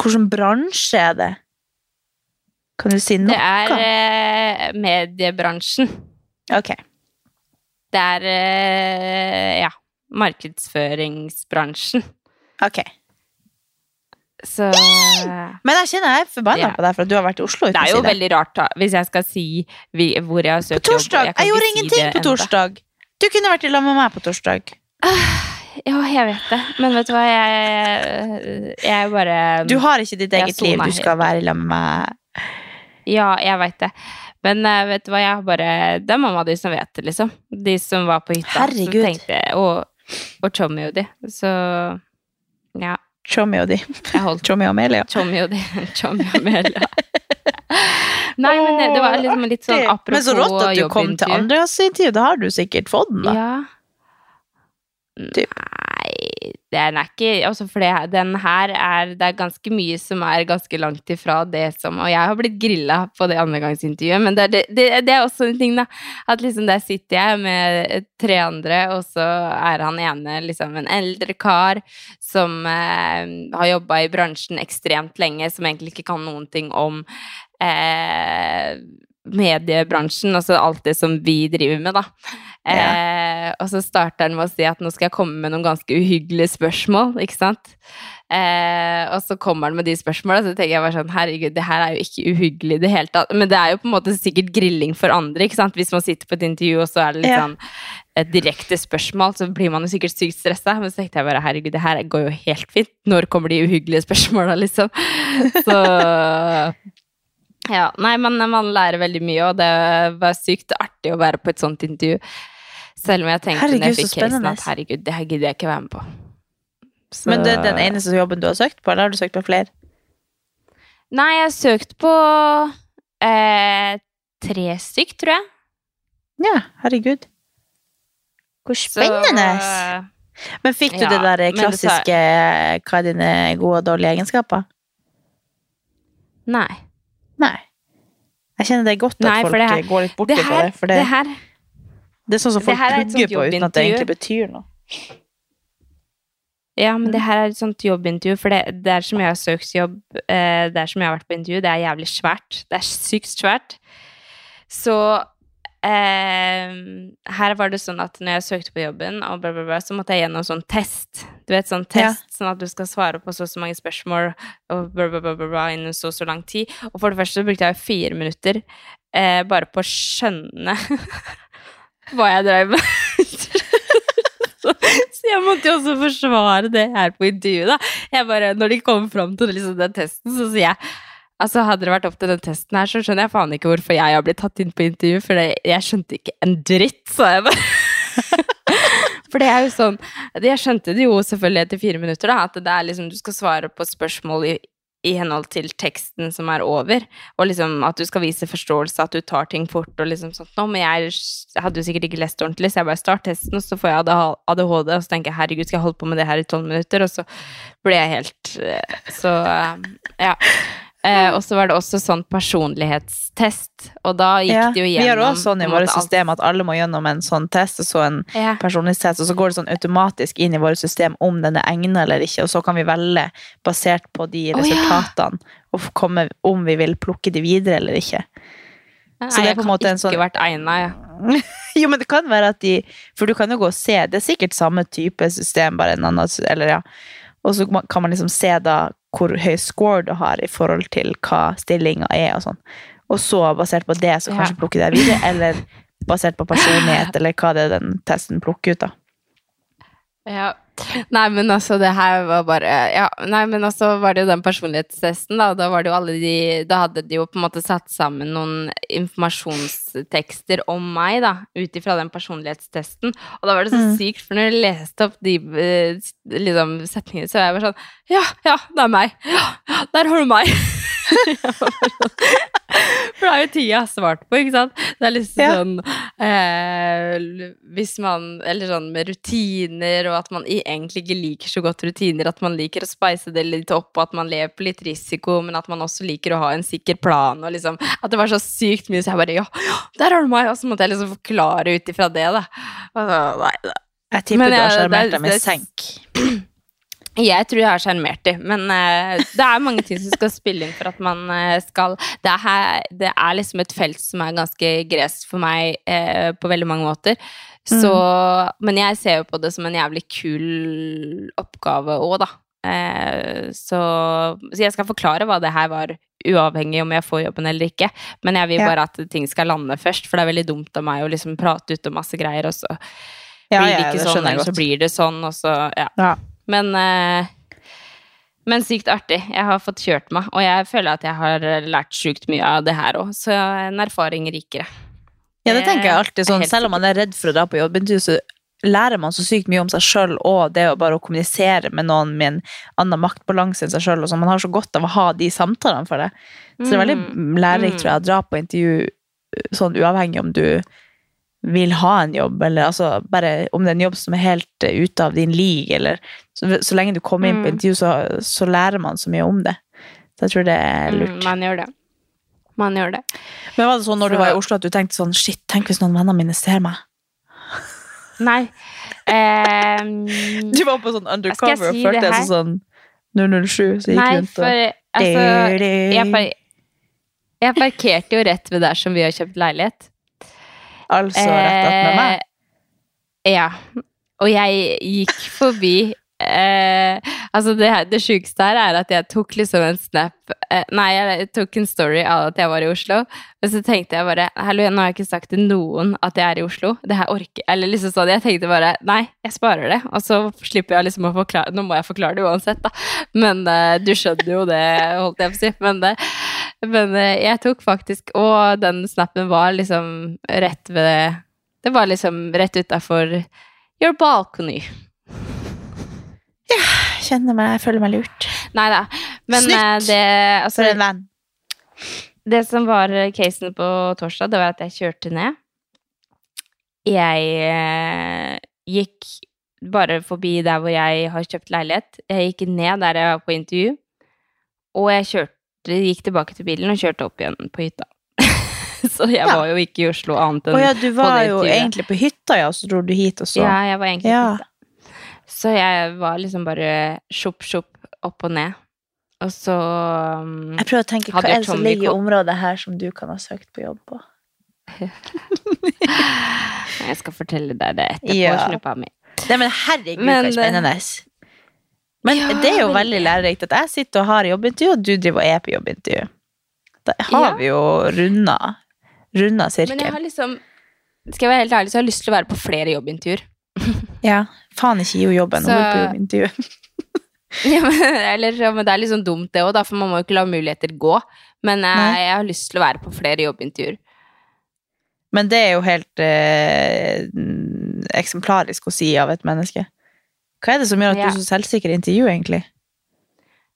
Hvilken bransje er det? Kan du si noe? Det er eh, mediebransjen. Ok. Det er eh, ja, markedsføringsbransjen. ok. Så Men jeg kjenner jeg er forbanna Ja. på deg for at du har vært i Oslo. det er jo si det. veldig rart, da, hvis jeg skal si vi, hvor jeg har søkt jobb. torsdag! kan Jeg gjorde si ingenting på enda. torsdag. Du kunne vært i lag med meg på torsdag. Ja, jeg vet det. Men vet du hva, jeg, jeg bare Du har ikke ditt eget liv, du skal være i lag med meg. Ja, jeg veit det. Men uh, vet du hva, jeg har bare Det er mamma de som vet det, liksom. De som var på hytta. Herregud. Tenkte og, og Chommy og de. Så ja, Chommy og de. Chommy og Amelia. Chommy og de. Chommy og Amelia. Nei, men det, det var liksom litt sånn apropos Men så rått at du kom til Andreas sin tid. Da har du sikkert fått den, da. Ja. Typ. Nei, den er ikke altså For det, den her er Det er ganske mye som er ganske langt ifra det som Og jeg har blitt grilla på det andregangsintervjuet, men det det, det er også en ting, da. At liksom der sitter jeg med tre andre, og så er han ene liksom en eldre kar som eh, har jobba i bransjen ekstremt lenge, som egentlig ikke kan noen ting om eh, mediebransjen, altså alt det som vi driver med, da. Eh, og så starter han med å si at nå skal jeg komme med noen ganske uhyggelige spørsmål, ikke sant. Eh, og så kommer han med de spørsmåla, så tenker jeg bare sånn herregud, det her er jo ikke uhyggelig i det hele tatt. Men det er jo på en måte sikkert grilling for andre, ikke sant. Hvis man sitter på et intervju, og så er det litt sånn et direkte spørsmål, så blir man jo sikkert sykt stressa. Men så tenkte jeg bare herregud, det her går jo helt fint. Når kommer de uhyggelige spørsmåla, liksom? Så ja, nei, men man lærer veldig mye, og det var sykt artig å være på et sånt intervju. Selv om jeg tenkte når jeg Herregud, fikk casen at herregud, det her gidder jeg ikke være med på. Så- Men det er den eneste jobben du har søkt på, eller har du søkt på flere? Nei, jeg har søkt på eh, tre stykk, tror jeg. Ja, herregud. Hvor spennende! Så... Men fikk du Ja, det der klassiske det klassiske Hva er dine gode og dårlige egenskaper? nei. Nei. Jeg kjenner det er godt at Nei, folk her- går litt bort Det her, det. For det, det her det er sånn som folk er pugger på uten at det egentlig betyr noe. Ja, men det her er et sånt jobbintervju, for det, det er som jeg har søkt jobb, eh, det er som jeg har vært på intervju, det er jævlig svært. Det er sykt svært. Så her var det sånn at når jeg søkte på jobben, bla, bla, bla, så måtte jeg gjennom sånn test. Du vet, sånn Ja. sånn at du skal svare på så og så mange spørsmål og innen så og så lang tid. Og for det første så brukte jeg fire minutter eh, bare på å skjønne hva jeg drev med. Så jeg måtte jo også forsvare det her på intervjuet, da. Jeg bare, når de kom fram til liksom den testen, så sier jeg Altså, Hadde det vært opp til den testen her, så skjønner jeg faen ikke hvorfor jeg har blitt tatt inn på intervju, for jeg skjønte ikke en dritt, sa jeg bare. For det er jo sånn Jeg skjønte det jo selvfølgelig etter fire minutter, da, at det er liksom du skal svare på spørsmål i, i henhold til teksten som er over, og liksom at du skal vise forståelse, at du tar ting fort og liksom sånt noe. Men jeg hadde jo sikkert ikke lest ordentlig, så jeg bare start testen, og så får jeg ADHD, og så tenker jeg herregud, skal jeg holde på med det her i tolv minutter? Og så ble jeg helt eh, Så eh, ja. Eh, og så var det også sånn personlighetstest, og da gikk Ja, det jo gjennom vi har også sånn i vårt system at alle må gjennom en sånn test, og så en Ja. personlighetstest, og så går det sånn automatisk inn i vårt system om den er egnet eller ikke, og så kan vi velge basert på de Å, ja. resultatene, og komme om vi vil plukke de videre eller ikke. Nei, det er jeg på en kan måte en ikke sånn- vært egna, ja. Jo, men det kan være at de For du kan jo gå og se, det er sikkert samme type system, bare en annen Eller ja. Og så kan man liksom se da hvor høy score du har i forhold til hva stillinga er og sånn. Og så, basert på det, så Ja. kanskje plukke det videre, eller basert på personlighet, eller hva det er den testen plukker ut, da. Ja, Nei, men altså, det her var bare Ja, nei, men altså var det jo den personlighetstesten, da. Da var det jo alle de Da hadde de jo på en måte satt sammen noen informasjonstekster om meg, da, ut ifra den personlighetstesten. Og da var det så Mm. sykt, for når jeg leste opp de eh, liksom, setningene, så var jeg bare sånn Ja, ja, det er meg. Ja, ja, der har du meg. For det er jo har svart på, ikke sant? Det er liksom Ja. sånn eh, Hvis man Eller sånn med rutiner, og at man egentlig ikke liker så godt rutiner, at man liker å spice det litt opp, og at man lever på litt risiko, men at man også liker å ha en sikker plan, og liksom At det var så sykt mye, så jeg bare Ja, ja, der har du meg! Og så måtte jeg liksom forklare ut ifra det, da. Altså, nei, da. Jeg tipper du har sjarmert deg med senk. Jeg tror jeg har sjarmert dem, men uh, det er mange ting som skal spille inn for at man uh, skal det er, det er liksom et felt som er ganske gresk for meg uh, på veldig mange måter. Så, Men jeg ser jo på det som en jævlig kul oppgave òg, da. Så, så jeg skal forklare hva det her var, uavhengig om jeg får jobben eller ikke. Men jeg vil Ja. bare at ting skal lande først, for det er veldig dumt av meg å liksom prate ut om masse greier, og så Ja, blir det ja, ikke det sånn, eller så blir det sånn, og så ja. Men, eh, men sykt artig. Jeg har fått kjørt meg, og jeg føler at jeg har lært sjukt mye av det her òg, så en erfaring rikere. Ja, det tenker jeg alltid sånn. Selv om man er redd for å dra på jobbintervju, så lærer man så sykt mye om seg sjøl og det å bare å kommunisere med noen med en annen maktbalanse enn seg sjøl. Man har så godt av å ha de samtalene for det. Så det er veldig Mm. lærerikt, Mm. tror jeg, å dra på intervju sånn uavhengig om du vil ha en jobb, eller altså bare om det er en jobb som er helt eh, ute av din league, eller så, så lenge du kommer inn på Mm. intervju, så, så lærer man så mye om det. Så jeg tror det er lurt. Mm, man gjør det. Man gjør det. Men var det sånn når du var i Oslo at du tenkte sånn shit, tenk hvis noen venner mine ser meg? Nei. Eh, Du var på sånn undercover og si følte det deg sånn 007, så gikk nei, rundt for og altså jeg, par jeg parkerte jo rett ved der som vi har kjøpt leilighet. Altså rett attmed meg. Eh, Ja. Og jeg gikk forbi eh, Altså, det, det sjukeste her er at jeg tok liksom en snap eh, Nei, jeg tok en story av at jeg var i Oslo. Og så tenkte jeg bare Hallo, nå har jeg ikke sagt til noen at jeg er i Oslo. Det her orker Eller liksom sånn, jeg tenkte bare Nei, jeg sparer det. Og så slipper jeg liksom å forklare Nå må jeg forklare det uansett, da. Men eh, du skjønner jo det, holdt jeg på å si. Men, det, men eh, jeg tok faktisk Og den snappen var liksom rett ved Det var liksom rett utafor your balcony. Ja. kjenner meg, føler meg lurt. Nei da. Men Snytt! eh, det, altså, For en venn. det som var casen på torsdag, det var at jeg kjørte ned. Jeg eh, gikk bare forbi der hvor jeg har kjøpt leilighet. Jeg gikk ned der jeg var på intervju, og jeg kjørte, gikk tilbake til bilen og kjørte opp igjen på hytta. Så jeg Ja. var jo ikke i Oslo annet enn Å ja, du var jo egentlig på hytta, ja, så dro du hit, og så Ja, jeg var egentlig Ja. på hytta. Så jeg var liksom bare sjopp, sjopp, opp og ned. Og så um, Jeg prøver å tenke, hva er det som ligger i området her som du kan ha søkt på jobb på? Jeg skal fortelle deg det etterpå. Ja. Slippa mi. Nei, men herregud, Men, så spennende. Men Ja, det er jo veldig. lærerikt at jeg sitter og har jobbintervju, og du driver og er på jobbintervju. Da har Ja. vi jo runda, runda Men jeg har liksom Skal jeg være helt ærlig, så har jeg lyst til å være på flere jobbintervjuer. Ja, faen ikke gi henne jobben, hun Så- er på jobbintervju. Ja, men, eller, men det er sånn dumt, det òg, for man må jo ikke la muligheter gå. Men jeg, jeg har lyst til å være på flere jobbintervjuer. Men det er jo helt eh, eksemplarisk å si av et menneske. Hva er det som gjør at Ja. du er så selvsikker i intervju, egentlig?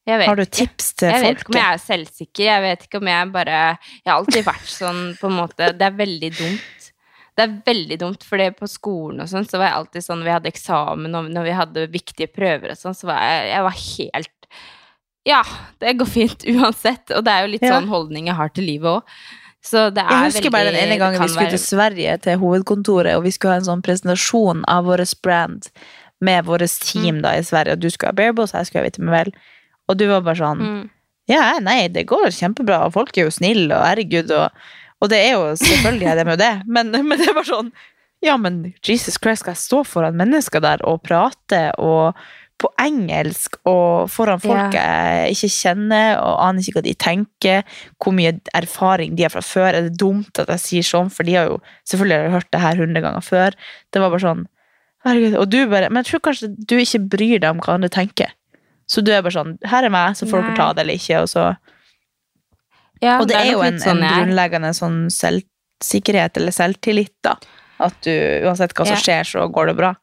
Har du tips til Jeg vet ikke om jeg er selvsikker. Jeg vet ikke om jeg bare Jeg har alltid vært sånn, på en måte Det er veldig dumt. Det er veldig dumt, for på skolen og sånn, så var jeg alltid sånn Vi hadde eksamen, og når vi hadde viktige prøver og sånn, så var jeg, jeg var helt Ja, det går fint uansett. Og det er jo litt Ja. sånn holdning jeg har til livet òg. Så det er Jeg husker veldig bare den ene gangen vi skulle skulle til Sverige, til hovedkontoret, og vi skulle ha en sånn presentasjon av vår brand med vårt Mm. team da i Sverige, og du skulle ha Bearboss, jeg skulle ha vel og du var bare sånn mm. Ja, nei, det går kjempebra, og folk er jo snille, og herregud, og, og det er jo selvfølgelig er det med det, men, men det er bare sånn Ja, men Jesus Christ, skal jeg stå foran mennesker der og prate, og på engelsk, og foran folk jeg ikke kjenner, og aner ikke hva de tenker, hvor mye erfaring de har fra før. Er det dumt at jeg sier sånn, for de har jo selvfølgelig hørt det her hundre ganger før. Det var bare sånn Herregud, og du bare Men jeg tror kanskje du ikke bryr deg om hva andre tenker. Så du er bare sånn Her er meg, så får dere Nei. ta det eller ikke. Og, så. Ja, og det, er er, jo en, sånn en grunnleggende sånn selvsikkerhet eller selvtillit, da. At du uansett hva som Ja. skjer, så går det bra.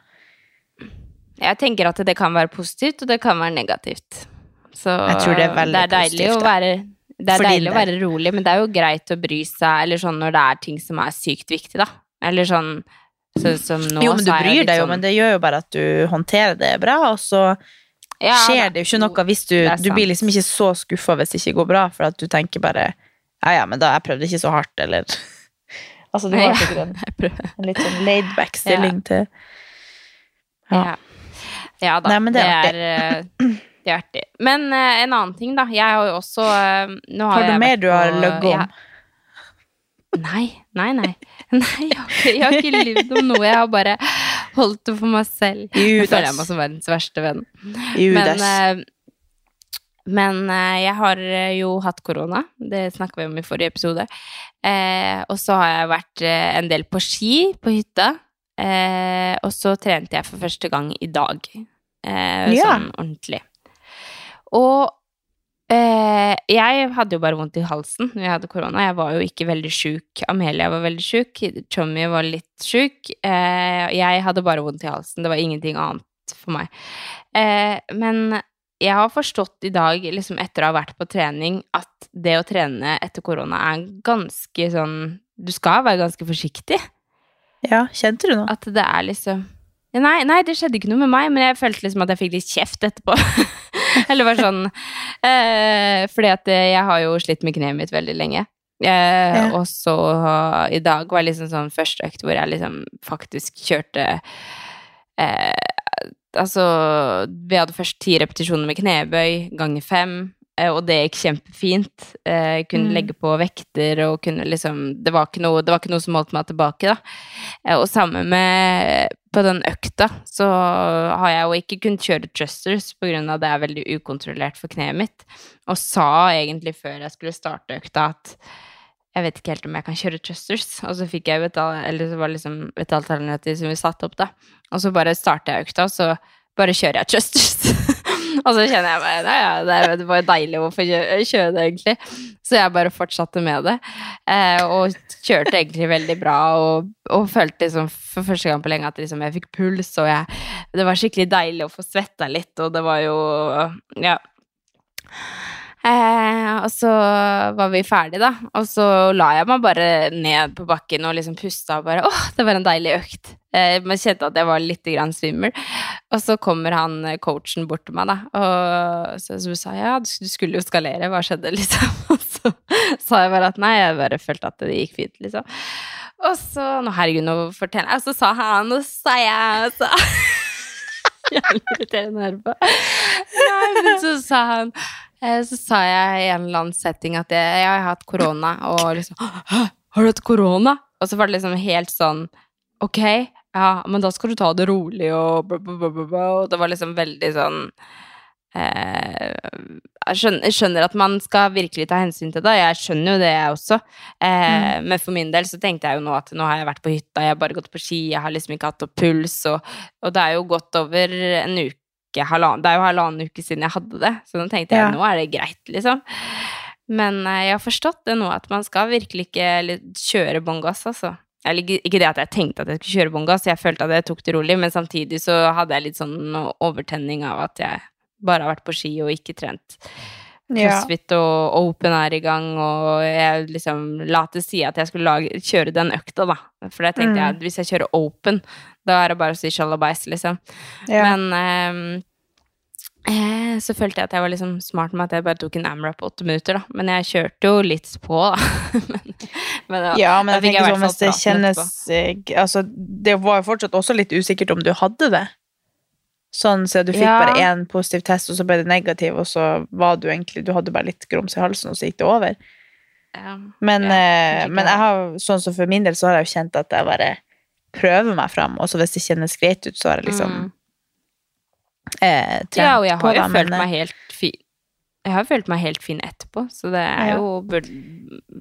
Jeg tenker at det kan være positivt, og det kan være negativt. Så Jeg tror det er veldig det er deilig positivt, å være det er Fordi deilig å være rolig, men det er jo greit å bry seg eller sånn når det er ting som er sykt viktig, da. Eller sånn så, nå, jo, men du bryr deg jo, sånn- men det gjør jo bare at du håndterer det bra, og så Ja, skjer det jo ikke noe hvis du Du blir liksom ikke så skuffa hvis det ikke går bra, for at du tenker bare Ja, ja, men da jeg prøvde ikke så hardt, eller Altså, du har Ja. sikkert en, en litt sånn laidback stilling til Ja. Ja. ja da. Nei, men det er det, er, eh, det er artig. Men uh, en annen ting, da. Jeg har jo også uh, nå Har du mer du har på- om? jeg- Nei, nei, nei. Nei, jeg har ikke, jeg har ikke lyvd om noe. Jeg har bare holdt det for meg selv. Jeg føler jeg meg som verdens verste venn. Judas. Men, eh, men eh, jeg har eh, jo hatt korona. Det snakka vi om i forrige episode. Eh, og så har jeg vært en del på ski på hytta. Eh, og så trente jeg for første gang i dag. Eh, Ja. Sånn ordentlig. Og jeg hadde jo bare vondt i halsen når jeg hadde korona. Jeg var jo ikke veldig sjuk. Amelia var veldig sjuk. Tommy var litt sjuk. Eh, jeg hadde bare vondt i halsen. Det var ingenting annet for meg. Eh, men jeg har forstått i dag, liksom etter å ha vært på trening, at det å trene etter korona er ganske sånn Du skal være ganske forsiktig. Ja, kjente du noe? At det er liksom Nei, nei, det skjedde ikke noe med meg, men jeg følte liksom at jeg fikk litt kjeft etterpå. Eller bare sånn eh, Fordi at jeg har jo slitt med kneet mitt veldig lenge. Eh, Ja. Og så i dag var liksom sånn første økt hvor jeg liksom faktisk kjørte eh, Altså, vi hadde først ti repetisjoner med knebøy ganger fem. eh, Og det gikk kjempefint. Eh, Jeg kunne Mm. legge på vekter og kunne liksom det var, ikke noe, det var ikke noe som holdt meg tilbake, da. Eh, Og samme med på den økta, så har jeg jo ikke kunnet kjøre trusters av det er veldig ukontrollert for kneet mitt. Og sa egentlig før jeg skulle starte økta at jeg vet ikke helt om jeg kan kjøre trusters. Og så fikk jeg betalt eller så var liksom et alternativ som vi satte opp, da. Og så bare starter jeg økta, og så bare kjører jeg thrusters. og så kjenner jeg bare Nei, ja, det var deilig å få kjøre det, egentlig. Så jeg bare fortsatte med det. Eh, og kjørte egentlig veldig bra, og, og følte liksom for første gang på lenge at liksom jeg fikk puls, og jeg Det var skikkelig deilig å få svetta litt, og det var jo Ja. Eh, og så var vi ferdige, da. Og så la jeg meg bare ned på bakken og liksom pusta og bare Åh, det var en deilig økt. Eh, men kjente at jeg var litt svimmel. Og så kommer han eh, coachen bort til meg, da. Og så, så sa jeg ja, du skulle jo skalere, hva skjedde, liksom? Og så sa jeg bare at nei, jeg bare følte at det gikk fint, liksom. Og så Nå, herregud, nå forteller jeg. Og så sa han, og så sa jeg og så, Jævlig irriterende å høre på. Nei, men så sa han eh, Så sa jeg i en eller annen setting at jeg, jeg har hatt korona, og liksom har du hatt korona? Og så var det liksom helt sånn Ok, ja, men da skal du ta det rolig, og bla, bla, bla, bla, bla. Og det var liksom veldig sånn eh, jeg, skjønner, jeg skjønner at man skal virkelig ta hensyn til det, jeg skjønner jo det, jeg også. Eh, Men for min del så tenkte jeg jo nå at nå har jeg vært på hytta, jeg har bare gått på ski, jeg har liksom ikke hatt noe puls, og, og det er jo gått over en uke, halvannen, det er jo halvannen uke siden jeg hadde det, så nå tenkte jeg Ja. nå er det greit, liksom. Men eh, jeg har forstått det nå, at man skal virkelig ikke kjøre bånn gass, altså. Eller ikke det at jeg tenkte at jeg skulle kjøre bånn gass, jeg følte at jeg tok det rolig, men samtidig så hadde jeg litt sånn overtenning av at jeg bare har vært på ski og ikke trent. Ja. Crossfit og open er i gang, og jeg liksom la til side at jeg skulle lage, kjøre den økta, da. For det tenkte Mm. jeg at hvis jeg kjører open, da er det bare å si sjalabais, liksom. Ja. Men ehm, eh, så følte jeg at jeg var liksom smart med at jeg bare tok en AMRAP på åtte minutter, da. Men jeg kjørte jo litt på, da. men, men ja. Ja, men Da jeg tenker sånn, hvis det kjennes eh, Altså, det var jo fortsatt også litt usikkert om du hadde det. Sånn, så du fikk Ja. bare én positiv test, og så ble det negativ, og så var du egentlig Du hadde bare litt grums i halsen, og så gikk det over. Ja. Men, Ja, eh, men jeg har, sånn som for min del, så har jeg jo kjent at jeg bare prøver meg fram, og så hvis det kjennes greit ut, så har jeg liksom Mm. Eh, Ja, og jeg har jo følt eh, meg helt fin. Jeg har følt meg helt fin etterpå, så det er Ja. jo burde,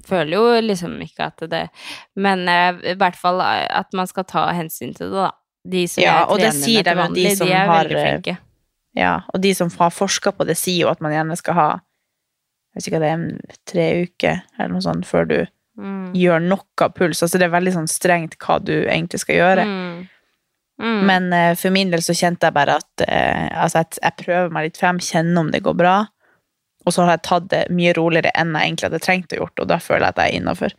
Føler jo liksom ikke at det Men eh, i hvert fall at man skal ta hensyn til det, da. De som Ja, sier med til de jo, de som de er har, veldig eh, flinke. Ja, og de som har forska på det, sier jo at man gjerne skal ha jeg vet ikke hva det er, en- tre uker eller noe sånt før du Mm. gjør noe puls. Altså det er veldig sånn strengt hva du egentlig skal gjøre. Mm. Mm. Men eh, for min del så kjente jeg bare at eh, altså jeg, jeg prøver meg litt frem, kjenner om det går bra. Og så har jeg tatt det mye roligere enn jeg egentlig hadde trengt å gjort, og da føler jeg at jeg er innafor.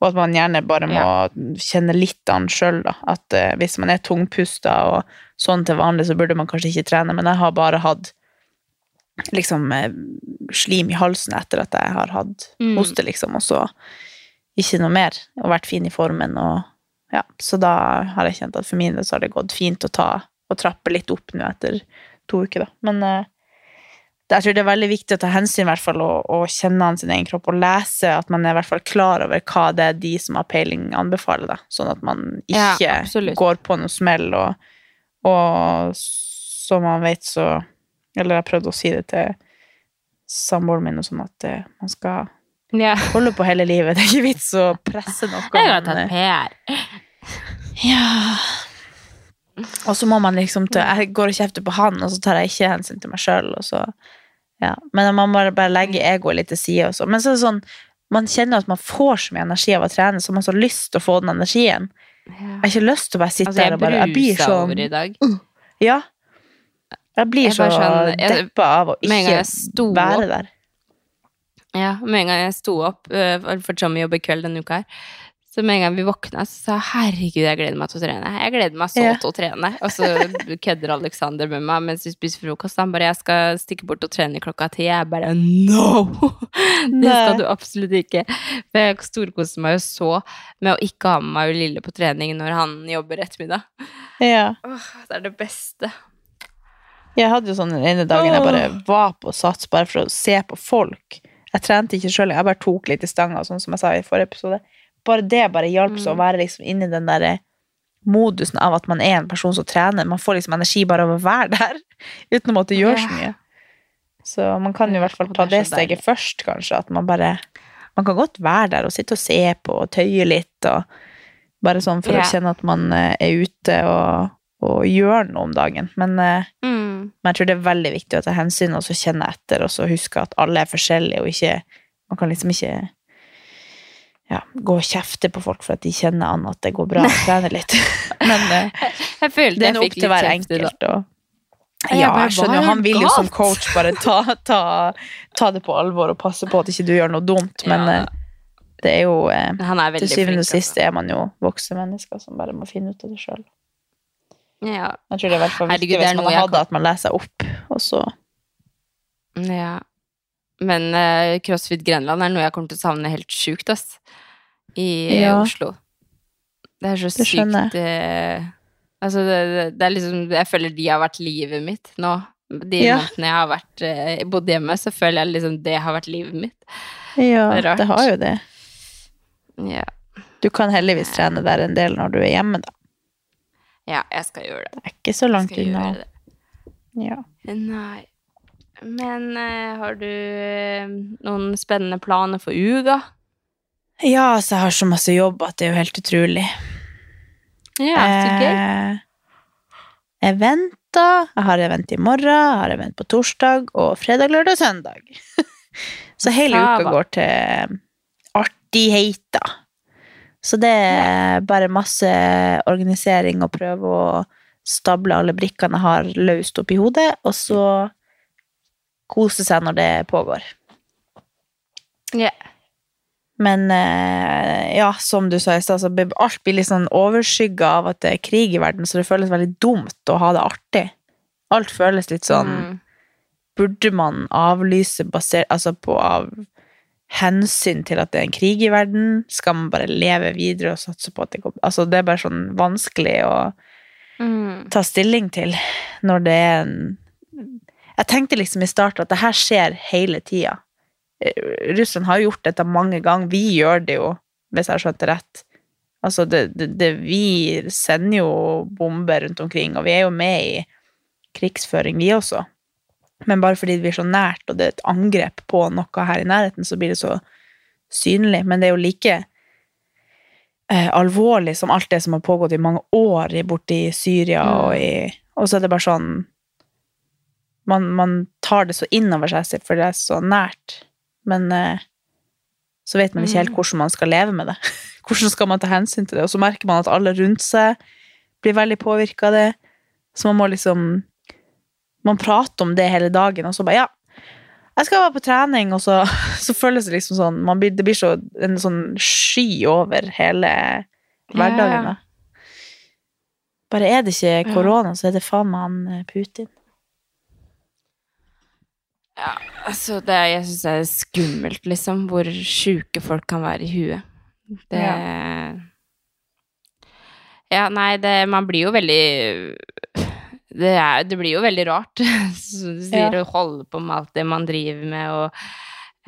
Og at man gjerne bare må kjenne litt an sjøl, da. At uh, hvis man er tungpusta og sånn til vanlig, så burde man kanskje ikke trene, men jeg har bare hatt liksom slim i halsen etter at jeg har hatt Mm. hoste, liksom, og så ikke noe mer, og vært fin i formen, og ja, så da har jeg kjent at for min del så har det gått fint å ta og trappe litt opp nå etter to uker, da. Men eh, jeg tror det er veldig viktig å ta hensyn i hvert fall og, og kjenne an sin egen kropp og lese at man er i hvert fall klar over hva det er de som har peiling anbefaler, da. Sånn at man ikke ja, går på noe smell og, og som man vet så Eller jeg prøvde å si det til samboeren min og sånn at eh, man skal ja. holde på hele livet. Det er ikke vits å presse noe. Jeg har tatt PR. ja. Og så må man liksom Jeg går og kjefter på han, og så tar jeg ikke hensyn til meg sjøl. Ja. Men man må bare, legge egoet litt til side. og så. Men så er det sånn, man kjenner at man får så mye energi av å trene, så man har så lyst til å få den energien. Jeg har ikke lyst til å bare sitte Altså, der og bare Jeg blir sånn over i dag. Ja. Jeg blir Jeg så sånn- deppa av å ikke være der. Ja, med en gang jeg sto opp, øh, for Tommy jobber kveld denne uka her, så med en gang vi våkna, så sa jeg herregud, jeg gleder meg til å trene. Jeg gleder meg så Ja. til å trene. Og så kødder Alexander med meg mens vi spiser frokost. Han bare 'jeg skal stikke bort og trene klokka ti'. Jeg bare 'no'! Det skal du absolutt ikke. For jeg storkoser meg jo så med å ikke ha med meg Lille på trening når han jobber ettermiddag. Ja. Åh, det er det beste. Jeg hadde jo sånn den ene dagen jeg bare var på sats bare for å se på folk. Jeg trente ikke sjøl, jeg bare tok litt i stanga, sånn som jeg sa i forrige episode. Bare det bare hjalp så å Mm. være liksom inni den derre modusen av at man er en person som trener. Man får liksom energi bare av å være der, uten å måtte gjøre så mye. Så man kan jo i hvert fall ta det steget først, kanskje. At man bare Man kan godt være der og sitte og se på og tøye litt, og bare sånn for å kjenne at man eh, er ute og, og gjør noe om dagen. Men eh, Mm. Men jeg tror det er veldig viktig å ta hensyn og så kjenne etter, og så huske at alle er forskjellige, og ikke Man kan liksom ikke ja, gå og kjefte på folk for at de kjenner an at det går bra å trene litt. Men eh, Jeg følte det er opp til å hver enkelt. Og, ja, jeg skjønner er han vil jo som coach bare ta, ta, ta det på alvor og passe på at ikke du gjør noe dumt, men Ja. eh, det er jo eh, er Til syvende og flink. sist er man jo voksne mennesker som bare må finne ut av det sjøl. Ja. Jeg tror det er Herregud, viktig hvis man har hatt det, at man leser opp, og så Ja. Men uh, CrossFit Grenland er noe jeg kommer til å savne helt sjukt, ass. I eh, Ja. Oslo. Det er så Det sykt uh, Altså, det, det- er liksom Jeg føler de har vært livet mitt nå. De Ja. månedene jeg har vært, uh, bodd hjemme, så føler jeg liksom det har vært livet mitt. Ja, Det det har jo det. Ja, Du kan heldigvis trene der en del når du er hjemme, da. Ja jeg skal gjøre det. Det er ikke så langt unna. Ja. Nei. Men uh, har du uh, noen spennende planer for uka? ja, så jeg har så masse jobb at det er jo helt utrolig. Ja, så gøy. Eh, eventer. Jeg har event i morgen, jeg har event på torsdag, og fredag, lørdag og søndag. så hele uka går til artigheter. Så det er bare masse organisering og prøve å stable alle brikkene jeg har løst oppi hodet, og så kose seg når det pågår. Ja. Men eh, ja, som du sa i stad, så alt blir litt sånn overskygga av at det er krig i verden, så det føles veldig dumt å ha det artig. Alt føles litt sånn Mm. Burde man avlyse basert Altså på av hensyn til at det er en krig i verden? Skal man bare leve videre og satse på at det går Altså, det er bare sånn vanskelig å Mm. ta stilling til når det er en Jeg tenkte liksom i starten at det her skjer hele tida. Eh, Russland har gjort dette mange ganger. Vi gjør det jo, hvis jeg har skjønt det rett. Altså, det, det, det, vi sender jo bomber rundt omkring, og vi er jo med i krigsføring, vi også. Men bare fordi det blir så nært, og det er et angrep på noe her i nærheten, så blir det så synlig. Men det er jo like eh, alvorlig som alt det som har pågått i mange år borti Syria, Mm. og, i, og så er det bare sånn man, man tar det så innover seg, for det er så nært. Men eh, så vet man ikke helt Mm. hvordan man skal leve med det. Hvordan skal man ta hensyn til det? Og så merker man at alle rundt seg blir veldig påvirka av det. Så man må liksom Man prater om det hele dagen, og så bare Ja, jeg skal være på trening, og så, så føles det liksom sånn man blir, Det blir så en sånn sky over hele hverdagen. Ja. Bare er det ikke korona, så er det faen meg han eh, Putin. Ja, altså det, jeg syns det er skummelt, liksom, hvor sjuke folk kan være i huet. Det Ja, nei, det Man blir jo veldig det, er, det blir jo veldig rart, som du sier, Ja. å holde på med alt det man driver med, og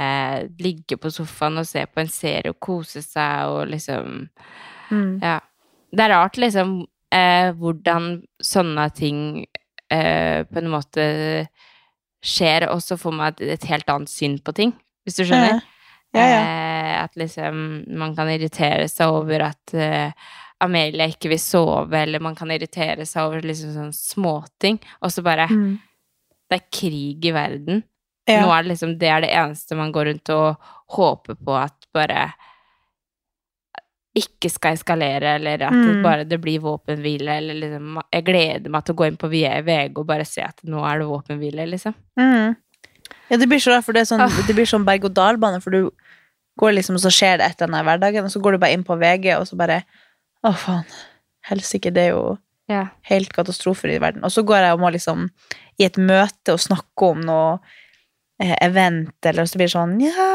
eh, ligge på sofaen og se på en serie og kose seg og liksom Mm. Ja. Det er rart, liksom, eh, hvordan sånne ting eh, på en måte skjer, og så får man et, et helt annet syn på ting, hvis du skjønner? Ja, ja. Eh, at liksom man kan irritere seg over at eh, Amelia ikke vil sove, eller man kan irritere seg over liksom sånne småting, og så bare Mm. Det er krig i verden. Ja. Nå er det liksom Det er det eneste man går rundt og håper på at bare ikke skal eskalere, eller at det Mm. bare det blir våpenhvile, eller liksom Jeg gleder meg til å gå inn på VG og bare se at nå er det våpenhvile, liksom. Mm. Ja, det blir så rart, for det sånn, Ah. det blir sånn berg-og-dal-bane, for du går liksom, og så skjer det et eller annet i hverdagen, og så går du bare inn på VG, og så bare Å, faen. Helsike, det er jo Ja. helt katastrofer i verden. Og så går jeg og må liksom i et møte og snakke om noe eh, event, eller så blir det sånn ja,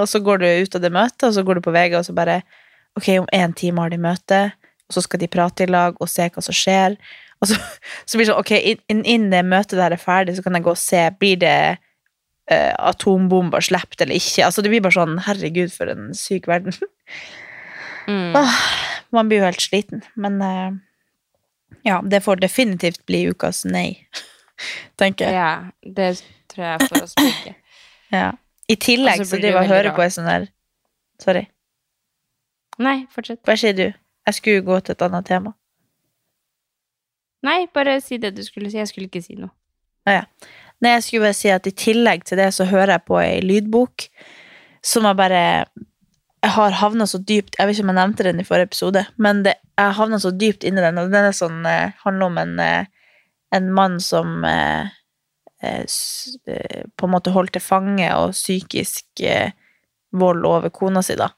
Og så går du ut av det møtet, og så går du på VG, og så bare Ok, om én time har de møte, og så skal de prate i lag og se hva som skjer. Og så, så blir det sånn Ok, inn- innen det møtet der er ferdig, så kan jeg gå og se Blir det eh, atombomber sluppet eller ikke? Altså Det blir bare sånn Herregud, for en syk verden. Mm. Åh, man blir jo helt sliten, men eh, ja, det får definitivt bli ukas nei, tenker jeg. Ja, det tror jeg for oss begge. Ja. I tillegg Og så driver jeg og hører på ei sånn der Sorry, Nei, fortsett. hva sier du? Jeg skulle gå til et annet tema. Nei, bare si det du skulle si. Jeg skulle ikke si noe. Nei, jeg skulle bare si at i tillegg til det så hører jeg på ei lydbok som jeg bare Jeg har havna så dypt Jeg vet ikke om jeg nevnte den i forrige episode, men det, jeg havna så dypt inni den, og den er sånn, eh, handler om en, eh, en mann som eh, eh, s- eh, på en måte holdt til fange og psykisk eh, vold over kona si, da.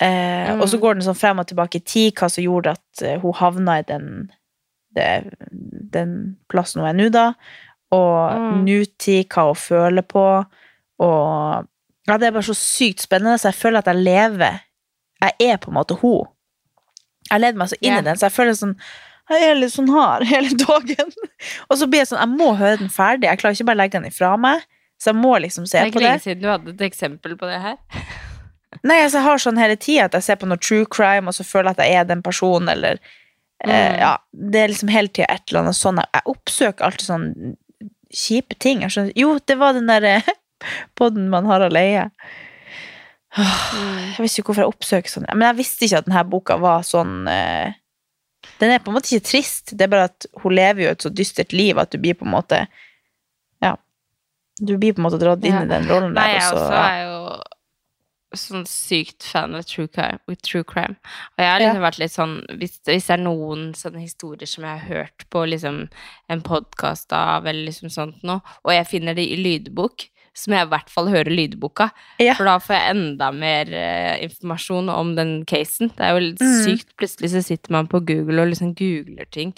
Eh, Mm. Og så går den sånn frem og tilbake i tid, hva som gjorde at hun havna i den, det, den plassen hun er nå, da. Og Mm. nutid, hva hun føler på. Og ja, det er bare så sykt spennende, så jeg føler at jeg lever Jeg er på en måte hun. Jeg leder meg så inn i den, så jeg føler sånn Jeg er litt sånn hard hele dagen. Og så blir jeg sånn Jeg må høre den ferdig. Jeg klarer ikke bare å legge den ifra meg. Så jeg må liksom se på Det Det er ikke lenge siden du hadde et eksempel på det her. Nei, altså, jeg har sånn hele tida at jeg ser på noe true crime, og så føler jeg at jeg er den personen, eller eh, Mm. Ja, det er liksom hele tida et eller annet sånn. Jeg, oppsøker alltid sånn kjipe ting. Jeg skjønner, jo, det var den der podden man har alene. Mm. Jeg visste ikke hvorfor jeg oppsøker sånn. Men jeg visste ikke at denne boka var sånn eh, Den er på en måte ikke trist, det er bare at hun lever jo et så dystert liv at du blir på en måte Ja. Du blir på en måte dratt inn Ja. i den rollen Nei, der. jeg også ja. er jo sånn sykt fan av true crime. True crime. Og jeg har liksom vært litt sånn hvis, hvis det er noen sånne historier som jeg har hørt på liksom en podkast av, eller liksom sånt noe, og jeg finner det i lydbok, så må jeg i hvert fall høre lydboka. Ja. For da får jeg enda mer uh, informasjon om den casen. Det er jo litt Mm. sykt. Plutselig så sitter man på Google og liksom googler ting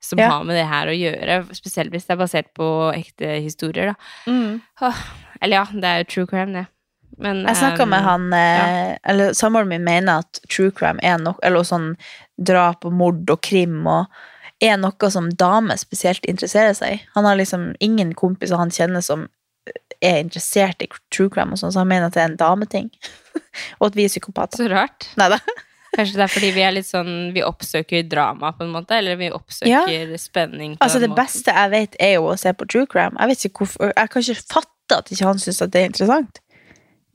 som Ja. har med det her å gjøre. Spesielt hvis det er basert på ekte historier, da. Mm. Eller ja, det er jo true crime, det. Men Jeg snakka um, med han ja. Eller samboeren min mener at true crime er noe Eller sånn drap og mord og krim og er noe som damer spesielt interesserer seg i. Han har liksom ingen kompiser han kjenner som er interessert i true crime, og sånn, så han mener at det er en dameting. og at vi er psykopater. Så rart. Neida. Kanskje det er fordi vi er litt sånn Vi oppsøker drama, på en måte. Eller vi oppsøker spenning på Altså, det måten. beste jeg vet, er jo å se på true crime. Jeg vet ikke hvorfor Jeg kan ikke fatte at ikke han syns det er interessant.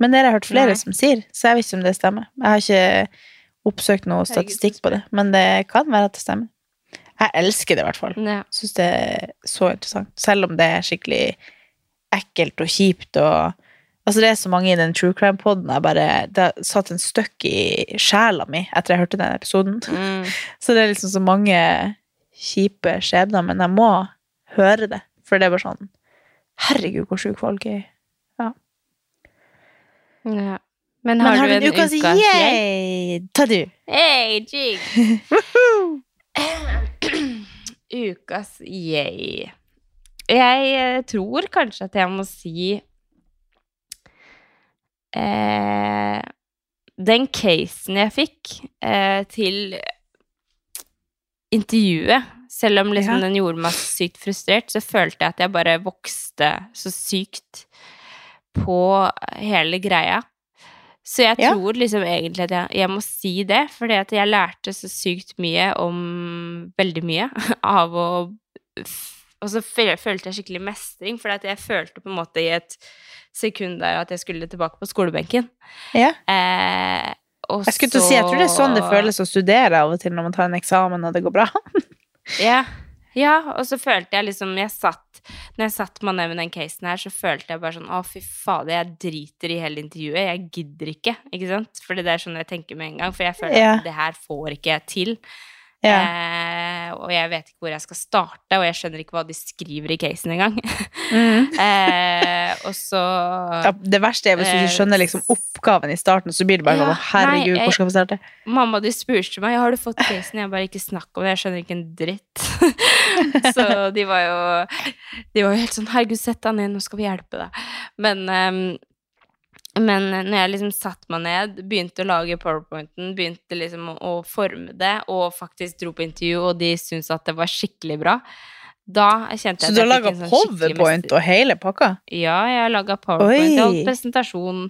Men det har jeg hørt flere Nei. som sier, så jeg vet ikke om det stemmer. Jeg har ikke oppsøkt noe statistikk på det, men det kan være at det stemmer. Jeg elsker det i hvert fall. Ja. Syns det er så interessant. Selv om det er skikkelig ekkelt og kjipt og Altså, det er så mange i den true crime-poden jeg bare Det har satt en støkk i sjela mi etter jeg hørte den episoden. Mm. Så det er liksom så mange kjipe skjebner, men jeg må høre det. For det er bare sånn Herregud, hvor sjuke folk er. ja. Men Men har, har du en en ukas yay? yay? Ta du. Hey, jig! Ukas yay. Jeg eh, tror kanskje at jeg må si eh, Den casen jeg fikk eh, til intervjuet, selv om liksom Ja. den gjorde meg sykt frustrert, så følte jeg at jeg bare vokste så sykt på hele greia. Så jeg Ja. tror liksom egentlig at jeg, jeg må si det, fordi at jeg lærte så sykt mye om veldig mye av å Og så følte jeg skikkelig mestring, for jeg følte på en måte i et sekund der at jeg skulle tilbake på skolebenken. Ja. Eh, Jeg skulle til å si, jeg tror det er sånn det føles å studere av og til når man tar en eksamen og det går bra. Ja. ja, og så følte jeg liksom jeg satt, Når jeg satt meg ned med den casen her, så følte jeg bare sånn Å, fy fader, jeg driter i hele intervjuet. Jeg gidder ikke, ikke sant? Fordi det er sånn jeg tenker med en gang. For jeg føler Ja. at det her får ikke jeg til. Ja. Eh, og jeg vet ikke hvor jeg skal starte, og jeg skjønner ikke hva de skriver i casen engang. Mm. eh, og så Ja, det verste er hvis du ikke skjønner liksom oppgaven i starten, så blir det bare Ja, sånn herregud, nei, hvor skal vi starte? Mamma du spurte meg har du fått casen. Jeg bare ikke snakk om det, jeg skjønner ikke en dritt. så de var jo De var jo helt sånn herregud, sett deg ned, nå skal vi hjelpe deg. Men ehm, men når jeg liksom satte meg ned, begynte å lage powerpointen, begynte liksom å, forme det, og faktisk dro på intervju, og de syntes at det var skikkelig bra, da kjente jeg Så du har laga sånn powerpoint og hele pakka? Ja, jeg har laga powerpoint. Jeg Oi. holdt presentasjon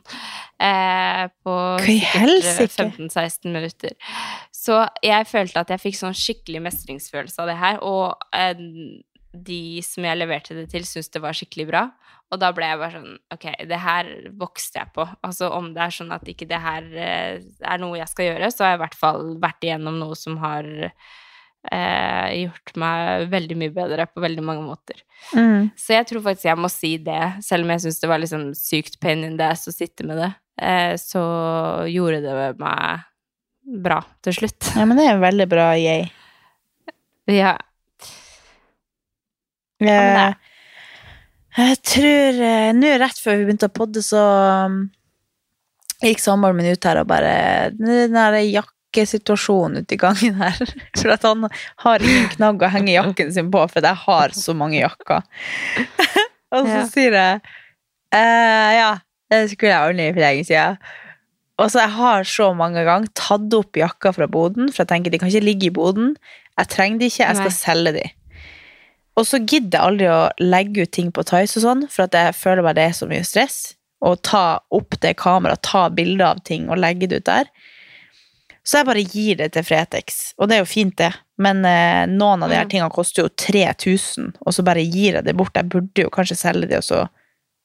eh, på Hva i helsike? 15-16 minutter. Så jeg følte at jeg fikk sånn skikkelig mestringsfølelse av det her, og eh, de som jeg leverte det til, syntes det var skikkelig bra. Og da ble jeg bare sånn Ok, det her vokste jeg på. Altså om det er sånn at ikke det her eh, er noe jeg skal gjøre, så har jeg i hvert fall vært igjennom noe som har eh, gjort meg veldig mye bedre på veldig mange måter. Mm. Så jeg tror faktisk jeg må si det, selv om jeg syns det var liksom sykt pain in the ass å sitte med det. Eh, så gjorde det meg bra til slutt. Ja, men det er en veldig bra yay. Ja. Eh, Jeg tror eh, Nå rett før vi begynte å podde, så um, gikk samboeren min ut her og bare Den der jakkesituasjonen ute i gangen her. For at han har ingen knagg å henge jakken sin på, for jeg har så mange jakker. og så Ja. sier jeg eh, Ja, det skulle jeg ordne for lenge siden. Og så jeg har så mange ganger tatt opp jakka fra boden, for jeg tenker de kan ikke ligge i boden. Jeg trenger de ikke, jeg skal Nei. selge de. Og så gidder jeg aldri å legge ut ting på Tice og sånn, for jeg føler bare det er så mye stress. Å ta opp det kameraet, ta bilder av ting og legge det ut der. Så jeg bare gir det til Fretex, og det er jo fint, det. Men eh, noen av de her Mm. tingene koster jo 3000, og så bare gir jeg det bort. Jeg burde jo kanskje selge de, og så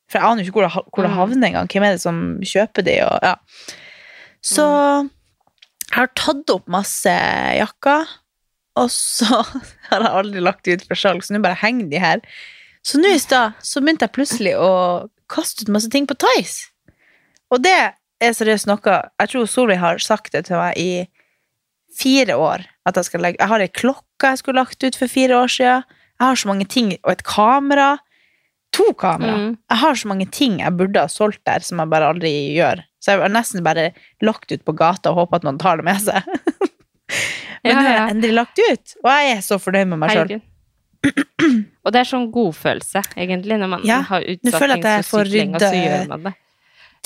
For jeg aner jo ikke hvor det, hvor det Mm. havner engang. Hvem er det som kjøper de, og ja. Så jeg har tatt opp masse jakker, og så har jeg aldri lagt de ut for salg, så nå bare henger de her. Så nå i stad så begynte jeg plutselig å kaste ut masse ting på Tice. Og det er seriøst noe Jeg tror Solveig har sagt det til meg i fire år. At jeg skal legge Jeg har ei klokke jeg skulle lagt ut for fire år siden. Jeg har så mange ting, og et kamera. To kamera. Mm. Jeg har så mange ting jeg burde ha solgt der, som jeg bare aldri gjør. Så jeg har nesten bare lagt ut på gata og håpa at noen tar det med seg. Men Ja, nå er det jeg endelig lagt ut, og jeg er så fornøyd med meg sjøl. Og det er sånn godfølelse, egentlig, når man Ja, har utsatt ting så sykt lenge, og så gjør man det.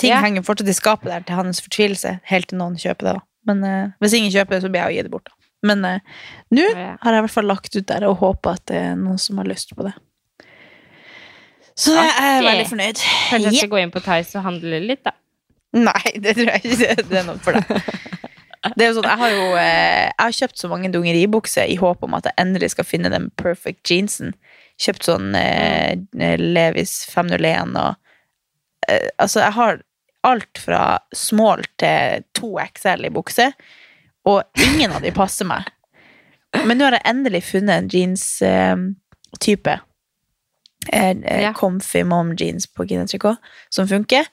Ting Ja. henger fortsatt i skapet der til hans fortvilelse, helt til noen kjøper det. da. Men uh, hvis ingen kjøper det, så blir jeg å gi det bort. da. Men uh, nå Ja. har jeg i hvert fall lagt ut der og håper at det er noen som har lyst på det. Så jeg er veldig fornøyd. Kanskje jeg Ja. skal gå inn på Tice og handle litt, da. Nei, det tror jeg ikke det er noe for deg. Det er jo sånn, Jeg har jo eh, jeg har kjøpt så mange dungeribukser i håp om at jeg endelig skal finne den perfect jeansen. Kjøpt sånn eh, Levis 501 og eh, Altså, jeg har alt fra small til 2XL i bukse. og ingen av de passer meg. Men nå har jeg endelig funnet en jeans-type. Eh, eh, Ja. Comfy mom jeans på Tricot, som funker.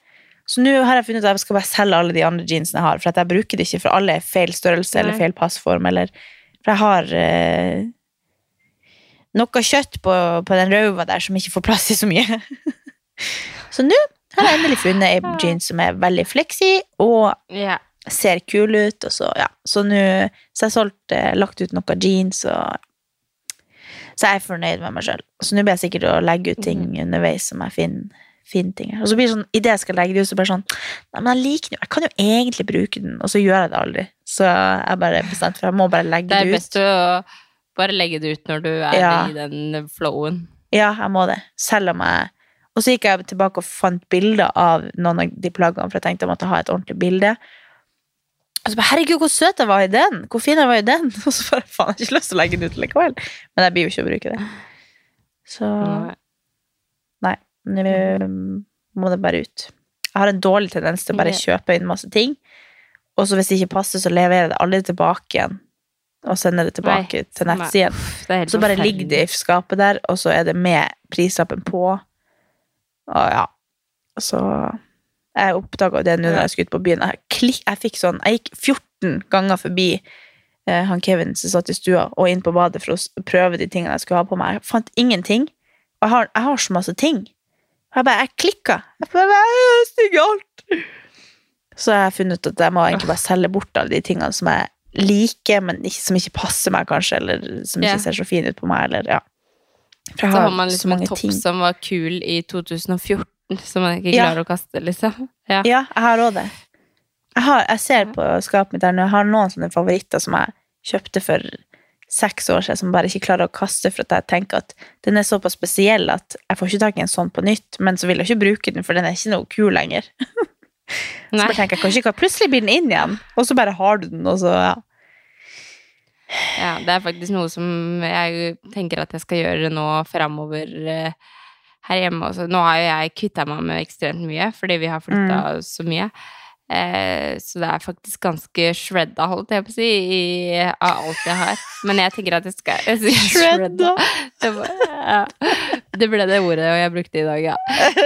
Så nå har jeg funnet ut at jeg skal bare selge alle de andre jeansene jeg har, for jeg bruker det ikke, for alle er feil størrelse eller feil passform, eller For jeg har eh, noe kjøtt på, på den røva der som ikke får plass i så mye. så nå har jeg endelig funnet ei jeans som er veldig fleksi, og Ja. ser kul ut, og så, ja. Så nå Så jeg har solgt, eh, lagt ut noe jeans, og Så jeg er fornøyd med meg sjøl. Så nå blir jeg sikkert å legge ut ting underveis som jeg finner, finner ting. Og så blir det sånn, idet jeg skal legge det ut, så bare sånn Nei, men jeg liker den jeg kan jo egentlig bruke den, og så gjør jeg det aldri. Så jeg bare bestemt for jeg må bare legge Det ut. det, er best ut. å bare legge det ut når du er Ja. i den flowen. Ja, jeg må det. Selv om jeg Og så gikk jeg tilbake og fant bilder av noen av de plaggene, for jeg tenkte jeg måtte ha et ordentlig bilde. Og så bare, herregud, hvor søt jeg var i den! Hvor fin jeg var i den! Og så bare, faen, jeg har ikke lyst til å legge den ut likevel. Men jeg blir jo ikke å bruke det. Så Nei. Nå må det bare ut. Jeg har en dårlig tendens til å bare kjøpe inn masse ting, og så hvis det ikke passer, så leverer jeg det aldri tilbake igjen. Og sender det tilbake Nei, til nettsiden. Så bare ligger det i skapet der, og så er det med prislappen på. Og ja. Så jeg oppdaga det nå da jeg skulle ut på byen. Jeg, klik, jeg fikk sånn Jeg gikk 14 ganger forbi eh, han Kevin som satt i stua, og inn på badet for å prøve de tingene jeg skulle ha på meg. Jeg fant ingenting. Og jeg har, jeg har så masse ting. Og jeg bare Jeg klikka. Jeg bare Jeg stygger alt. Så jeg har funnet ut at jeg må egentlig bare selge bort alle de tingene som jeg liker, men ikke, som ikke passer meg, kanskje, eller som ikke yeah. ser så fine ut på meg, eller ja. For jeg Så har har man liksom en topp ting. som var kul i 2014, som man ikke Ja. klarer å kaste, liksom. Ja. Ja, jeg har òg det. Jeg, har, jeg ser på skapet mitt her nå, jeg har noen sånne favoritter som jeg kjøpte for seks år siden, som bare ikke klarer å kaste, for at jeg tenker at den er såpass spesiell at jeg får ikke tak i en sånn på nytt, men så vil jeg ikke bruke den, for den er ikke noe kul lenger. Så bare tenker jeg, kanskje ikke, plutselig blir den inn igjen, og så bare har du den, og så, ja. Ja, det er faktisk noe som jeg tenker at jeg skal gjøre nå framover eh, her hjemme også. Nå har jo jeg kvitta meg med ekstremt mye, fordi vi har flytta Mm. så mye. Eh, så det er faktisk ganske shredda, holdt jeg på å si, i, av alt jeg har. Men jeg tenker at jeg skal jeg sier Shredda. Det, ja. det ble det ordet, jeg brukte i dag, ja.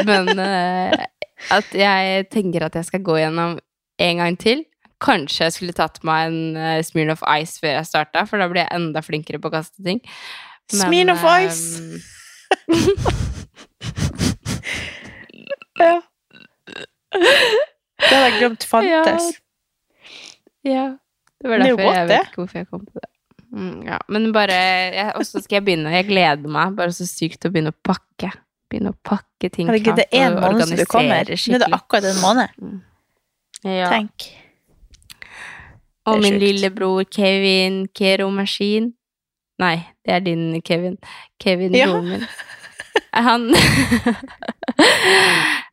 Men eh, at jeg tenker at jeg skal gå gjennom en gang til. Kanskje jeg skulle tatt meg en uh, of Ice før jeg starta, for da blir jeg enda flinkere på å kaste ting. Smirnoff of Ice. Ja. Det hadde jeg glemt fantes. Ja. Det var Det jo derfor jeg vet ikke hvorfor jeg kom på det. Mm, ja. Men bare Og så skal jeg begynne. Jeg gleder meg bare så sykt å begynne å pakke. Begynne å pakke ting Herregud, det er en måned som du kommer. organisere Nå er det akkurat en måned. Ja. Tenk. Og min lillebror Kevin Kero Maskin Nei, det er din Kevin. Kevin Ja. broren min. Han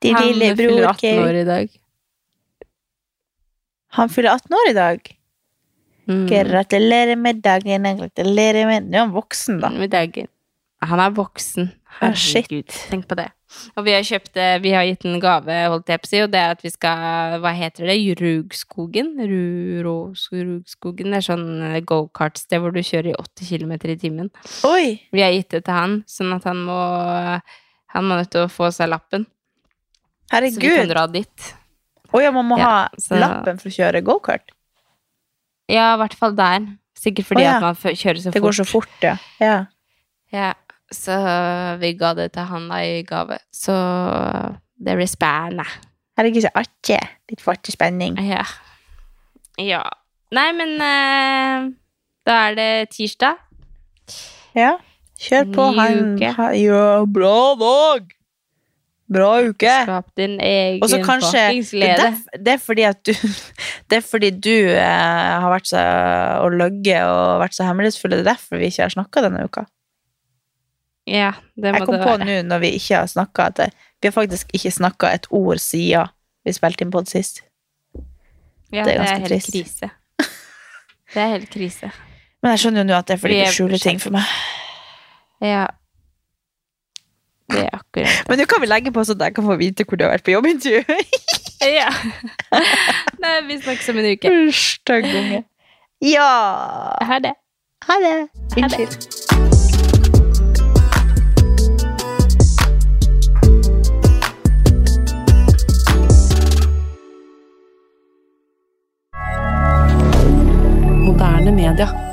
Din Han lillebror fyller 18 år i dag. Han fyller 18 år i dag. Mm. Gratulerer med dagen. Gratulerer med Nå er han voksen, da. Med dagen. Han er voksen. Ah. Herregud, tenk på det. Og vi har kjøpt eh, Vi har gitt en gave, holdt jeg på å si, og det er at vi skal Hva heter det? Rugskogen? Ru- Rugskogen? Det er sånn eh, gokartsted hvor du kjører i 80 km i timen. Oi! Vi har gitt det til han, sånn at han må Han må nødt til å få seg lappen. Herregud! Så vi kan dra dit. Å ja, man må Ja, ha så- lappen for å kjøre gokart. Ja, i hvert fall der. Sikkert fordi oh, ja. at man kjører så fort. Det går så fort, ja. ja. Ja, så vi ga det til han da i gave. Så det blir spennende. Herregud, så artig. Litt fartig spenning. Ja. ja. Nei, men uh, da er det tirsdag. Ja. Kjør på. Ny Han uke. ha- Ja, bra dag! Bra uke. Skap din egen Og så kanskje det det er fordi at du Det er fordi du eh, har vært så og løgge og vært så hemmelighetsfull. Det er derfor vi ikke har snakka denne uka. Ja, det må Jeg kom på nå når vi ikke har snakka, at vi har faktisk ikke snakka et ord siden vi spilte inn pod sist. Ja, det er det er ganske helt trist. krise. Det er helt krise. Men jeg skjønner jo nå at det er fordi du er skjuler ting for meg. Ja. Det er akkurat det. Men nå kan vi legge på sånn så jeg kan få vite hvor du har vært på jobbintervju. ja. Nei, vi snakkes om en uke. Stygg unge. Ja. Ha det. Ha det. Unnskyld. Moderne media.